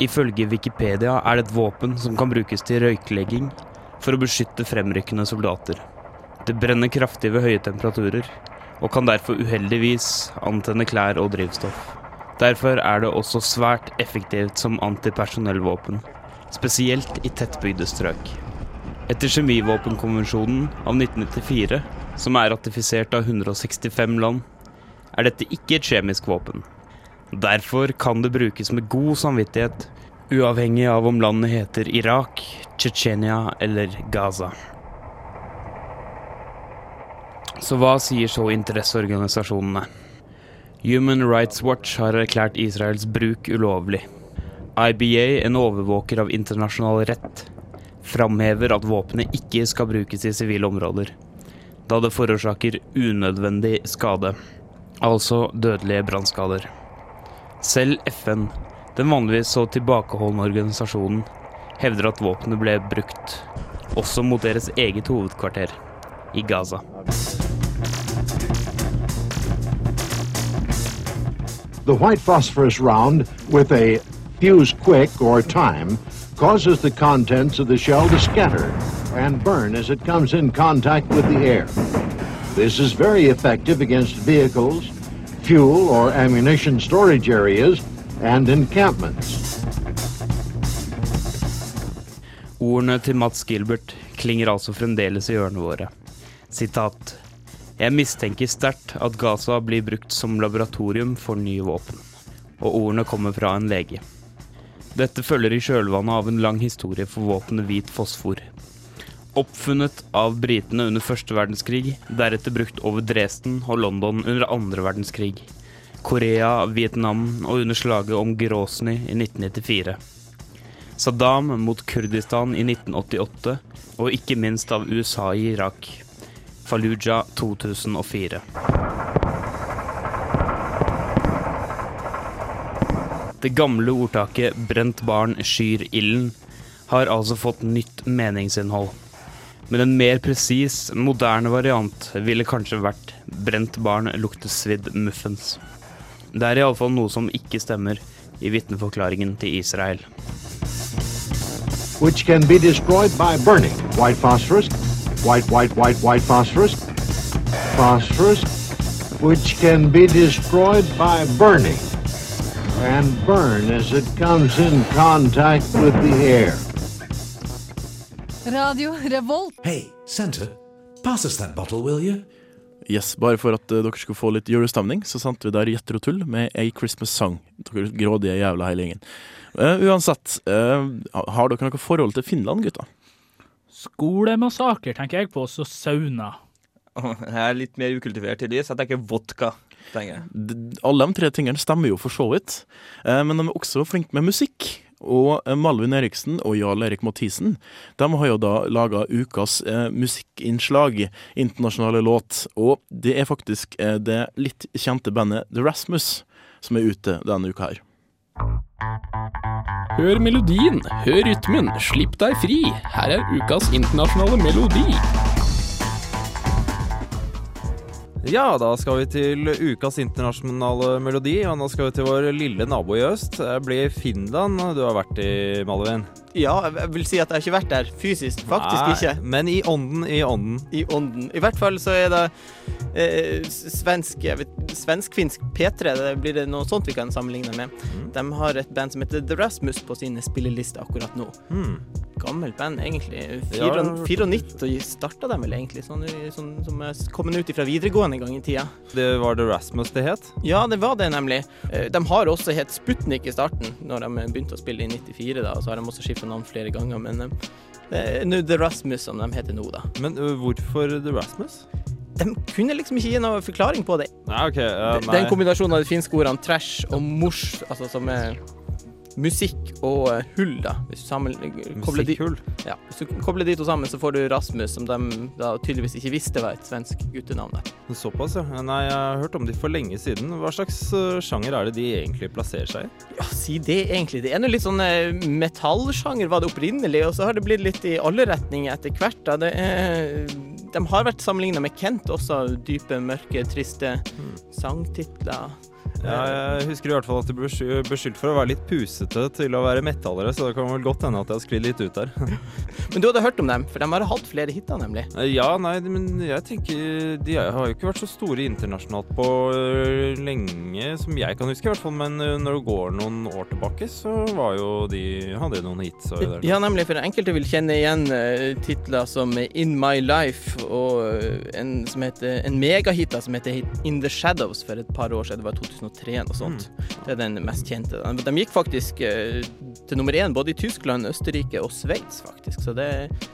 S9: Ifølge Wikipedia er det et våpen som kan brukes til røyklegging for å beskytte fremrykkende soldater. Det brenner kraftig ved høye temperaturer, og kan derfor uheldigvis antenne klær og drivstoff. Derfor er det også svært effektivt som antipersonellvåpen, spesielt i tettbygde strøk. Etter kjemivåpenkonvensjonen av 1994, som er ratifisert av 165 land, er dette ikke et kjemisk våpen. Derfor kan det brukes med god samvittighet, uavhengig av om landet heter Irak, Tsjetsjenia eller Gaza. Så hva sier så interesseorganisasjonene? Human Rights Watch har erklært Israels bruk ulovlig. IBA, en overvåker av internasjonal rett, framhever at våpenet ikke skal brukes i sivile områder, da det forårsaker unødvendig skade, altså dødelige brannskader. Selv FN, den vanligvis så tilbakeholdne organisasjonen, hevder at våpenet ble brukt, også mot deres eget hovedkvarter, i Gaza.
S18: The white phosphorus round, with a fuse quick or time, causes the contents of the shell to scatter and burn as it comes in contact with the air. This is very effective against vehicles, fuel or ammunition storage areas, and encampments.
S9: Ordene til Mats Gilbert klinger altså fremdeles i ørene våre. Sitat. Jeg mistenker sterkt at Gaza blir brukt som laboratorium for nye våpen. Og ordene kommer fra en lege. Dette følger i kjølvannet av en lang historie for våpenet hvit fosfor. Oppfunnet av britene under første verdenskrig, deretter brukt over Dresden og London under andre verdenskrig. Korea, Vietnam og under slaget om Grosny i 1994. Saddam mot Kurdistan i 1988, og ikke minst av USA i Irak. Fallujah 2004. Det gamle ordtaket 'brent barn skyr ilden' har altså fått nytt meningsinnhold. Men en mer presis, moderne variant ville kanskje vært 'brent barn lukter svidd muffens'. Det er iallfall noe som ikke stemmer i vitneforklaringen til Israel.
S18: which can be destroyed by burning. White phosphorus, white, white, white, white phosphorus, phosphorus, which can be destroyed by burning and burn as it comes in contact with the air.
S7: Radio Revolt.
S19: Hey, Santa, pass us that bottle, will you?
S5: Yes, Bare for at eh, dere skulle få litt julestemning, så sendte vi der Gjetter og Tull med A Christmas Song. Dere grådige jævla hele gjengen. Uh, uansett, uh, har dere noe forhold til Finland, gutta?
S11: Skolemassaker tenker jeg på, så sauna.
S12: Jeg er litt mer ukultivert, i lys. Jeg tenker vodka. Tenker
S5: Alle de tre tingene stemmer jo for så vidt, eh, men de er også flinke med musikk. Og eh, Malvin Eriksen og Jarl Erik Mathisen de har jo da laga ukas eh, musikkinnslag, internasjonale låt. Og det er faktisk eh, det litt kjente bandet The Rasmus som er ute denne uka her.
S20: Hør melodien, hør rytmen, slipp deg fri. Her er ukas internasjonale melodi.
S21: Ja, da skal vi til ukas internasjonale melodi, og nå skal vi til vår lille nabo i øst. Det blir Finland du har vært i, Malvin.
S6: Ja, jeg vil si at jeg har ikke vært der fysisk. Faktisk
S21: Nei,
S6: ikke.
S21: Men i ånden, i ånden.
S6: I ånden. I hvert fall så er det eh, svensk Svensk-finsk P3, det blir det noe sånt vi kan sammenligne med.
S21: Mm.
S6: De har et band som heter The Rasmus på sine spillelister akkurat nå.
S21: Mm.
S6: Gammelt band, egentlig.
S21: Ja, jeg har
S6: Fire- 94 starta de vel egentlig, sånn, sånn som er kommet ut fra videregående en gang i tida.
S21: Det var The Rasmus det het?
S6: Ja, det var det nemlig. Eh, De har også hett Sputnik i starten, når de begynte å spille i 94, da, og så har de også skifta navn flere ganger, men uh, The Rasmus som de heter nå, da.
S21: Men uh, hvorfor The Rasmus?
S6: De kunne liksom ikke gi noe forklaring på det.
S21: Nei, ok. ja,
S6: nei. Den kombinasjonen av de finske ordene trash og mors, altså som er musikk og eh, hull, da. Hvis du sammen, kobler de, ja, hvis du kobler de to sammen, så får du Rasmus, som de da tydeligvis ikke visste var et svensk guttenavn. der.
S21: Såpass, ja. Nei, jeg har hørt om de for lenge siden. Hva slags ø, sjanger er det de egentlig plasserer seg i?
S6: Ja, si det egentlig. Det er nå litt sånn eh, metallsjanger var det opprinnelig, og så har det blitt litt i alle retninger etter hvert. Da. Det er, de har vært sammenligna med Kent også, dype, mørke, triste sangtitler.
S21: Ja, jeg husker i hvert fall at du ble beskyldt for å være litt pusete til å være metallere, så det kan vel godt hende at jeg har sklidd litt ut der.
S6: Men du hadde hørt om dem, for de har hatt flere hiter, nemlig.
S21: Ja, nei, men jeg tenker De har jo ikke vært så store internasjonalt på lenge, som jeg kan huske i hvert fall. Men når det går noen år tilbake, så var jo de Hadde de noen hits.
S6: Ja, nemlig, for enkelte vil kjenne igjen titler som In My Life og eh, en, som heter, en megahit som heter In The Shadows for et par år siden. Det var 2003 og sånt. Det er den mest kjente. De, gikk faktisk eh, til nummer én både i Tyskland, Østerrike og Sveits, faktisk. Så det er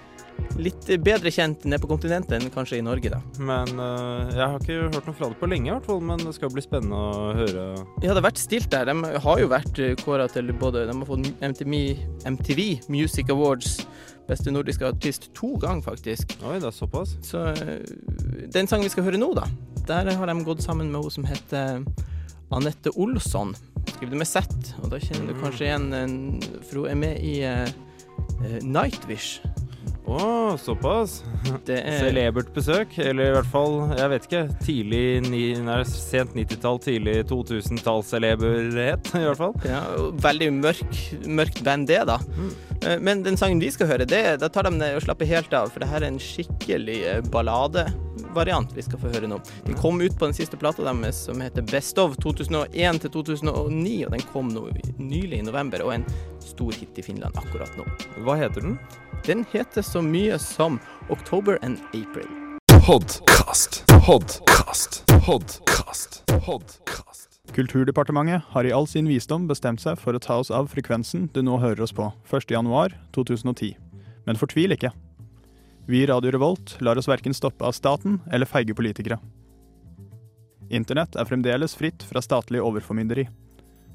S6: litt bedre kjent nede på kontinentet enn kanskje i Norge, da.
S21: Men uh, jeg har ikke hørt noe fra det på lenge, i hvert fall. Men det skal bli spennende å høre.
S6: Ja, det har vært stilt der. De har jo vært kåra til både De har fått MTV, MTV Music Awards beste nordiske artist to ganger, faktisk.
S21: Oi, det er såpass.
S6: Så eh, den sangen vi skal høre nå, da, der har de gått sammen med hun som heter Anette Olsson. Skriver det med Z, og da kjenner du kanskje igjen For hun er med i eh, eh, Nightwish.
S21: Å, såpass.
S6: Det er-
S21: Celebert besøk, eller i hvert fall, jeg vet ikke, tidlig ni, nei, sent 90-tall, tidlig 2000-tallsceleberhet, i hvert fall.
S6: Ja, veldig mørk, mørkt band, det, da. Mm. Men den sangen vi skal høre, det, da tar de ned og slapper helt av, for det her er en skikkelig eh, balladevariant vi skal få høre nå. Den kom ut på den siste plata deres som heter Best of 2001 til 2009, og den kom nå nylig i november, og er en stor hit i Finland akkurat nå.
S21: Hva heter den?
S6: Den heter så mye som October and April.
S20: Podcast, podcast, podcast, podcast.
S14: Kulturdepartementet har i all sin visdom bestemt seg for å ta oss av frekvensen du nå hører oss på 1.1.2010. Men fortvil ikke. Vi i Radio Revolt lar oss verken stoppe av staten eller feige politikere. Internett er fremdeles fritt fra statlig overformynderi.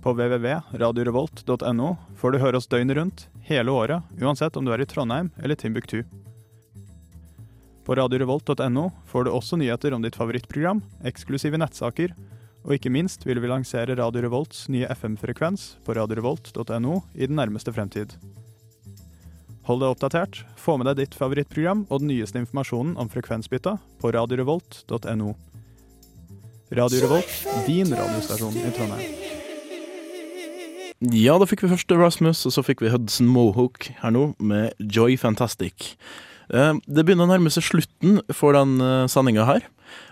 S14: På www.radiorevolt.no får du høre oss døgnet rundt, hele året, uansett om du er i Trondheim eller Timbuktu. På radiorevolt.no får du også nyheter om ditt favorittprogram, eksklusive nettsaker, og ikke minst vil vi lansere Radio Revolts nye FM-frekvens på radiorevolt.no i den nærmeste fremtid. Hold deg oppdatert, få med deg ditt favorittprogram og den nyeste informasjonen om frekvensbytta på radiorevolt.no. Radio Revolt, din radiostasjon i Trondheim.
S5: Ja, da fikk vi først Rasmus, og så fikk vi Hudson Mohawk her nå, med Joy Fantastic. Eh, Det begynner å nærme seg slutten for den eh, sendinga her,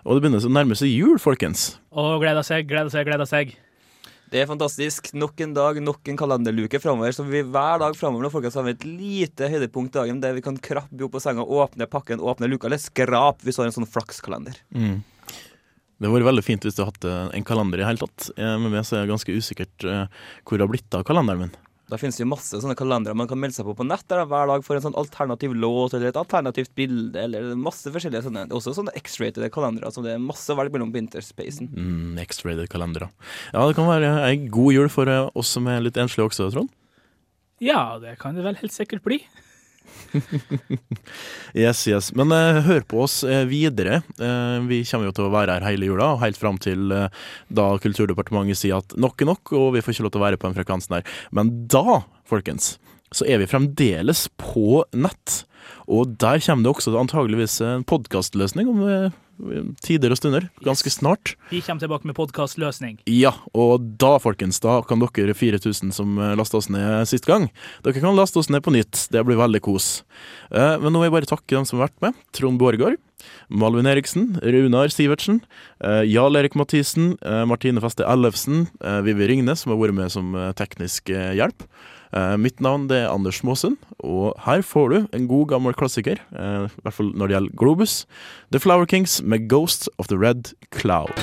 S5: og det begynner å nærme seg jul, folkens.
S11: Å, gleder seg, gleder seg, gleder seg.
S12: Det er fantastisk. Nok en dag, nok en kalenderluke framover. Så vi hver dag framover nå, folkens, har vi et lite høydepunkt i dagen der vi kan krabbe opp på senga, åpne pakken, åpne luka, eller skrap hvis du har en sånn flakskalender.
S5: Mm. Det hadde vært veldig fint hvis du hadde hatt en kalender i hele tatt. Eh, Med meg så er det ganske usikkert eh, hvor det har blitt av kalenderen min.
S12: Da finnes det jo masse sånne kalendere man kan melde seg på på nett, der da, hver dag får en sånn alternativ låt eller et alternativt bilde, eller masse forskjellige sånne. Også sånne X-rated kalendere som det er masse å velge mellom på Interspacen.
S5: Mm, X-rated kalendere. Ja, det kan være ei god jul for eh, oss som er litt enslige også, Trond.
S11: Ja, det kan det vel helt sikkert bli.
S5: Yes, yes. Men eh, hør på oss eh, videre. Eh, vi kommer jo til å være her hele jula, og helt fram til eh, da Kulturdepartementet sier at nok er nok, og vi får ikke lov til å være på den frekvensen her. Men da, folkens, så er vi fremdeles på nett. Og der kommer det også antageligvis en podkastløsning om eh, tider og stunder, ganske snart.
S11: Vi kommer tilbake med podkastløsning.
S5: Ja, og da, folkens, da kan dere 4000 som lasta oss ned sist gang, dere kan laste oss ned på nytt. Det blir veldig kos. Eh, Men nå vil jeg bare takke dem som har vært med. Trond Borregaard, Malvin Eriksen, Runar Sivertsen, eh, Jarl Erik Mathisen, eh, Martine Feste Ellefsen, eh, Vivi Ringnes, som har vært med som eh, teknisk eh, hjelp. Eh, Mitt navn det er Anders Måsen, og her får du en god gammel klassiker, eh, i hvert fall når det gjelder Globus. The Flower Kings med Ghost of the Red Cloud.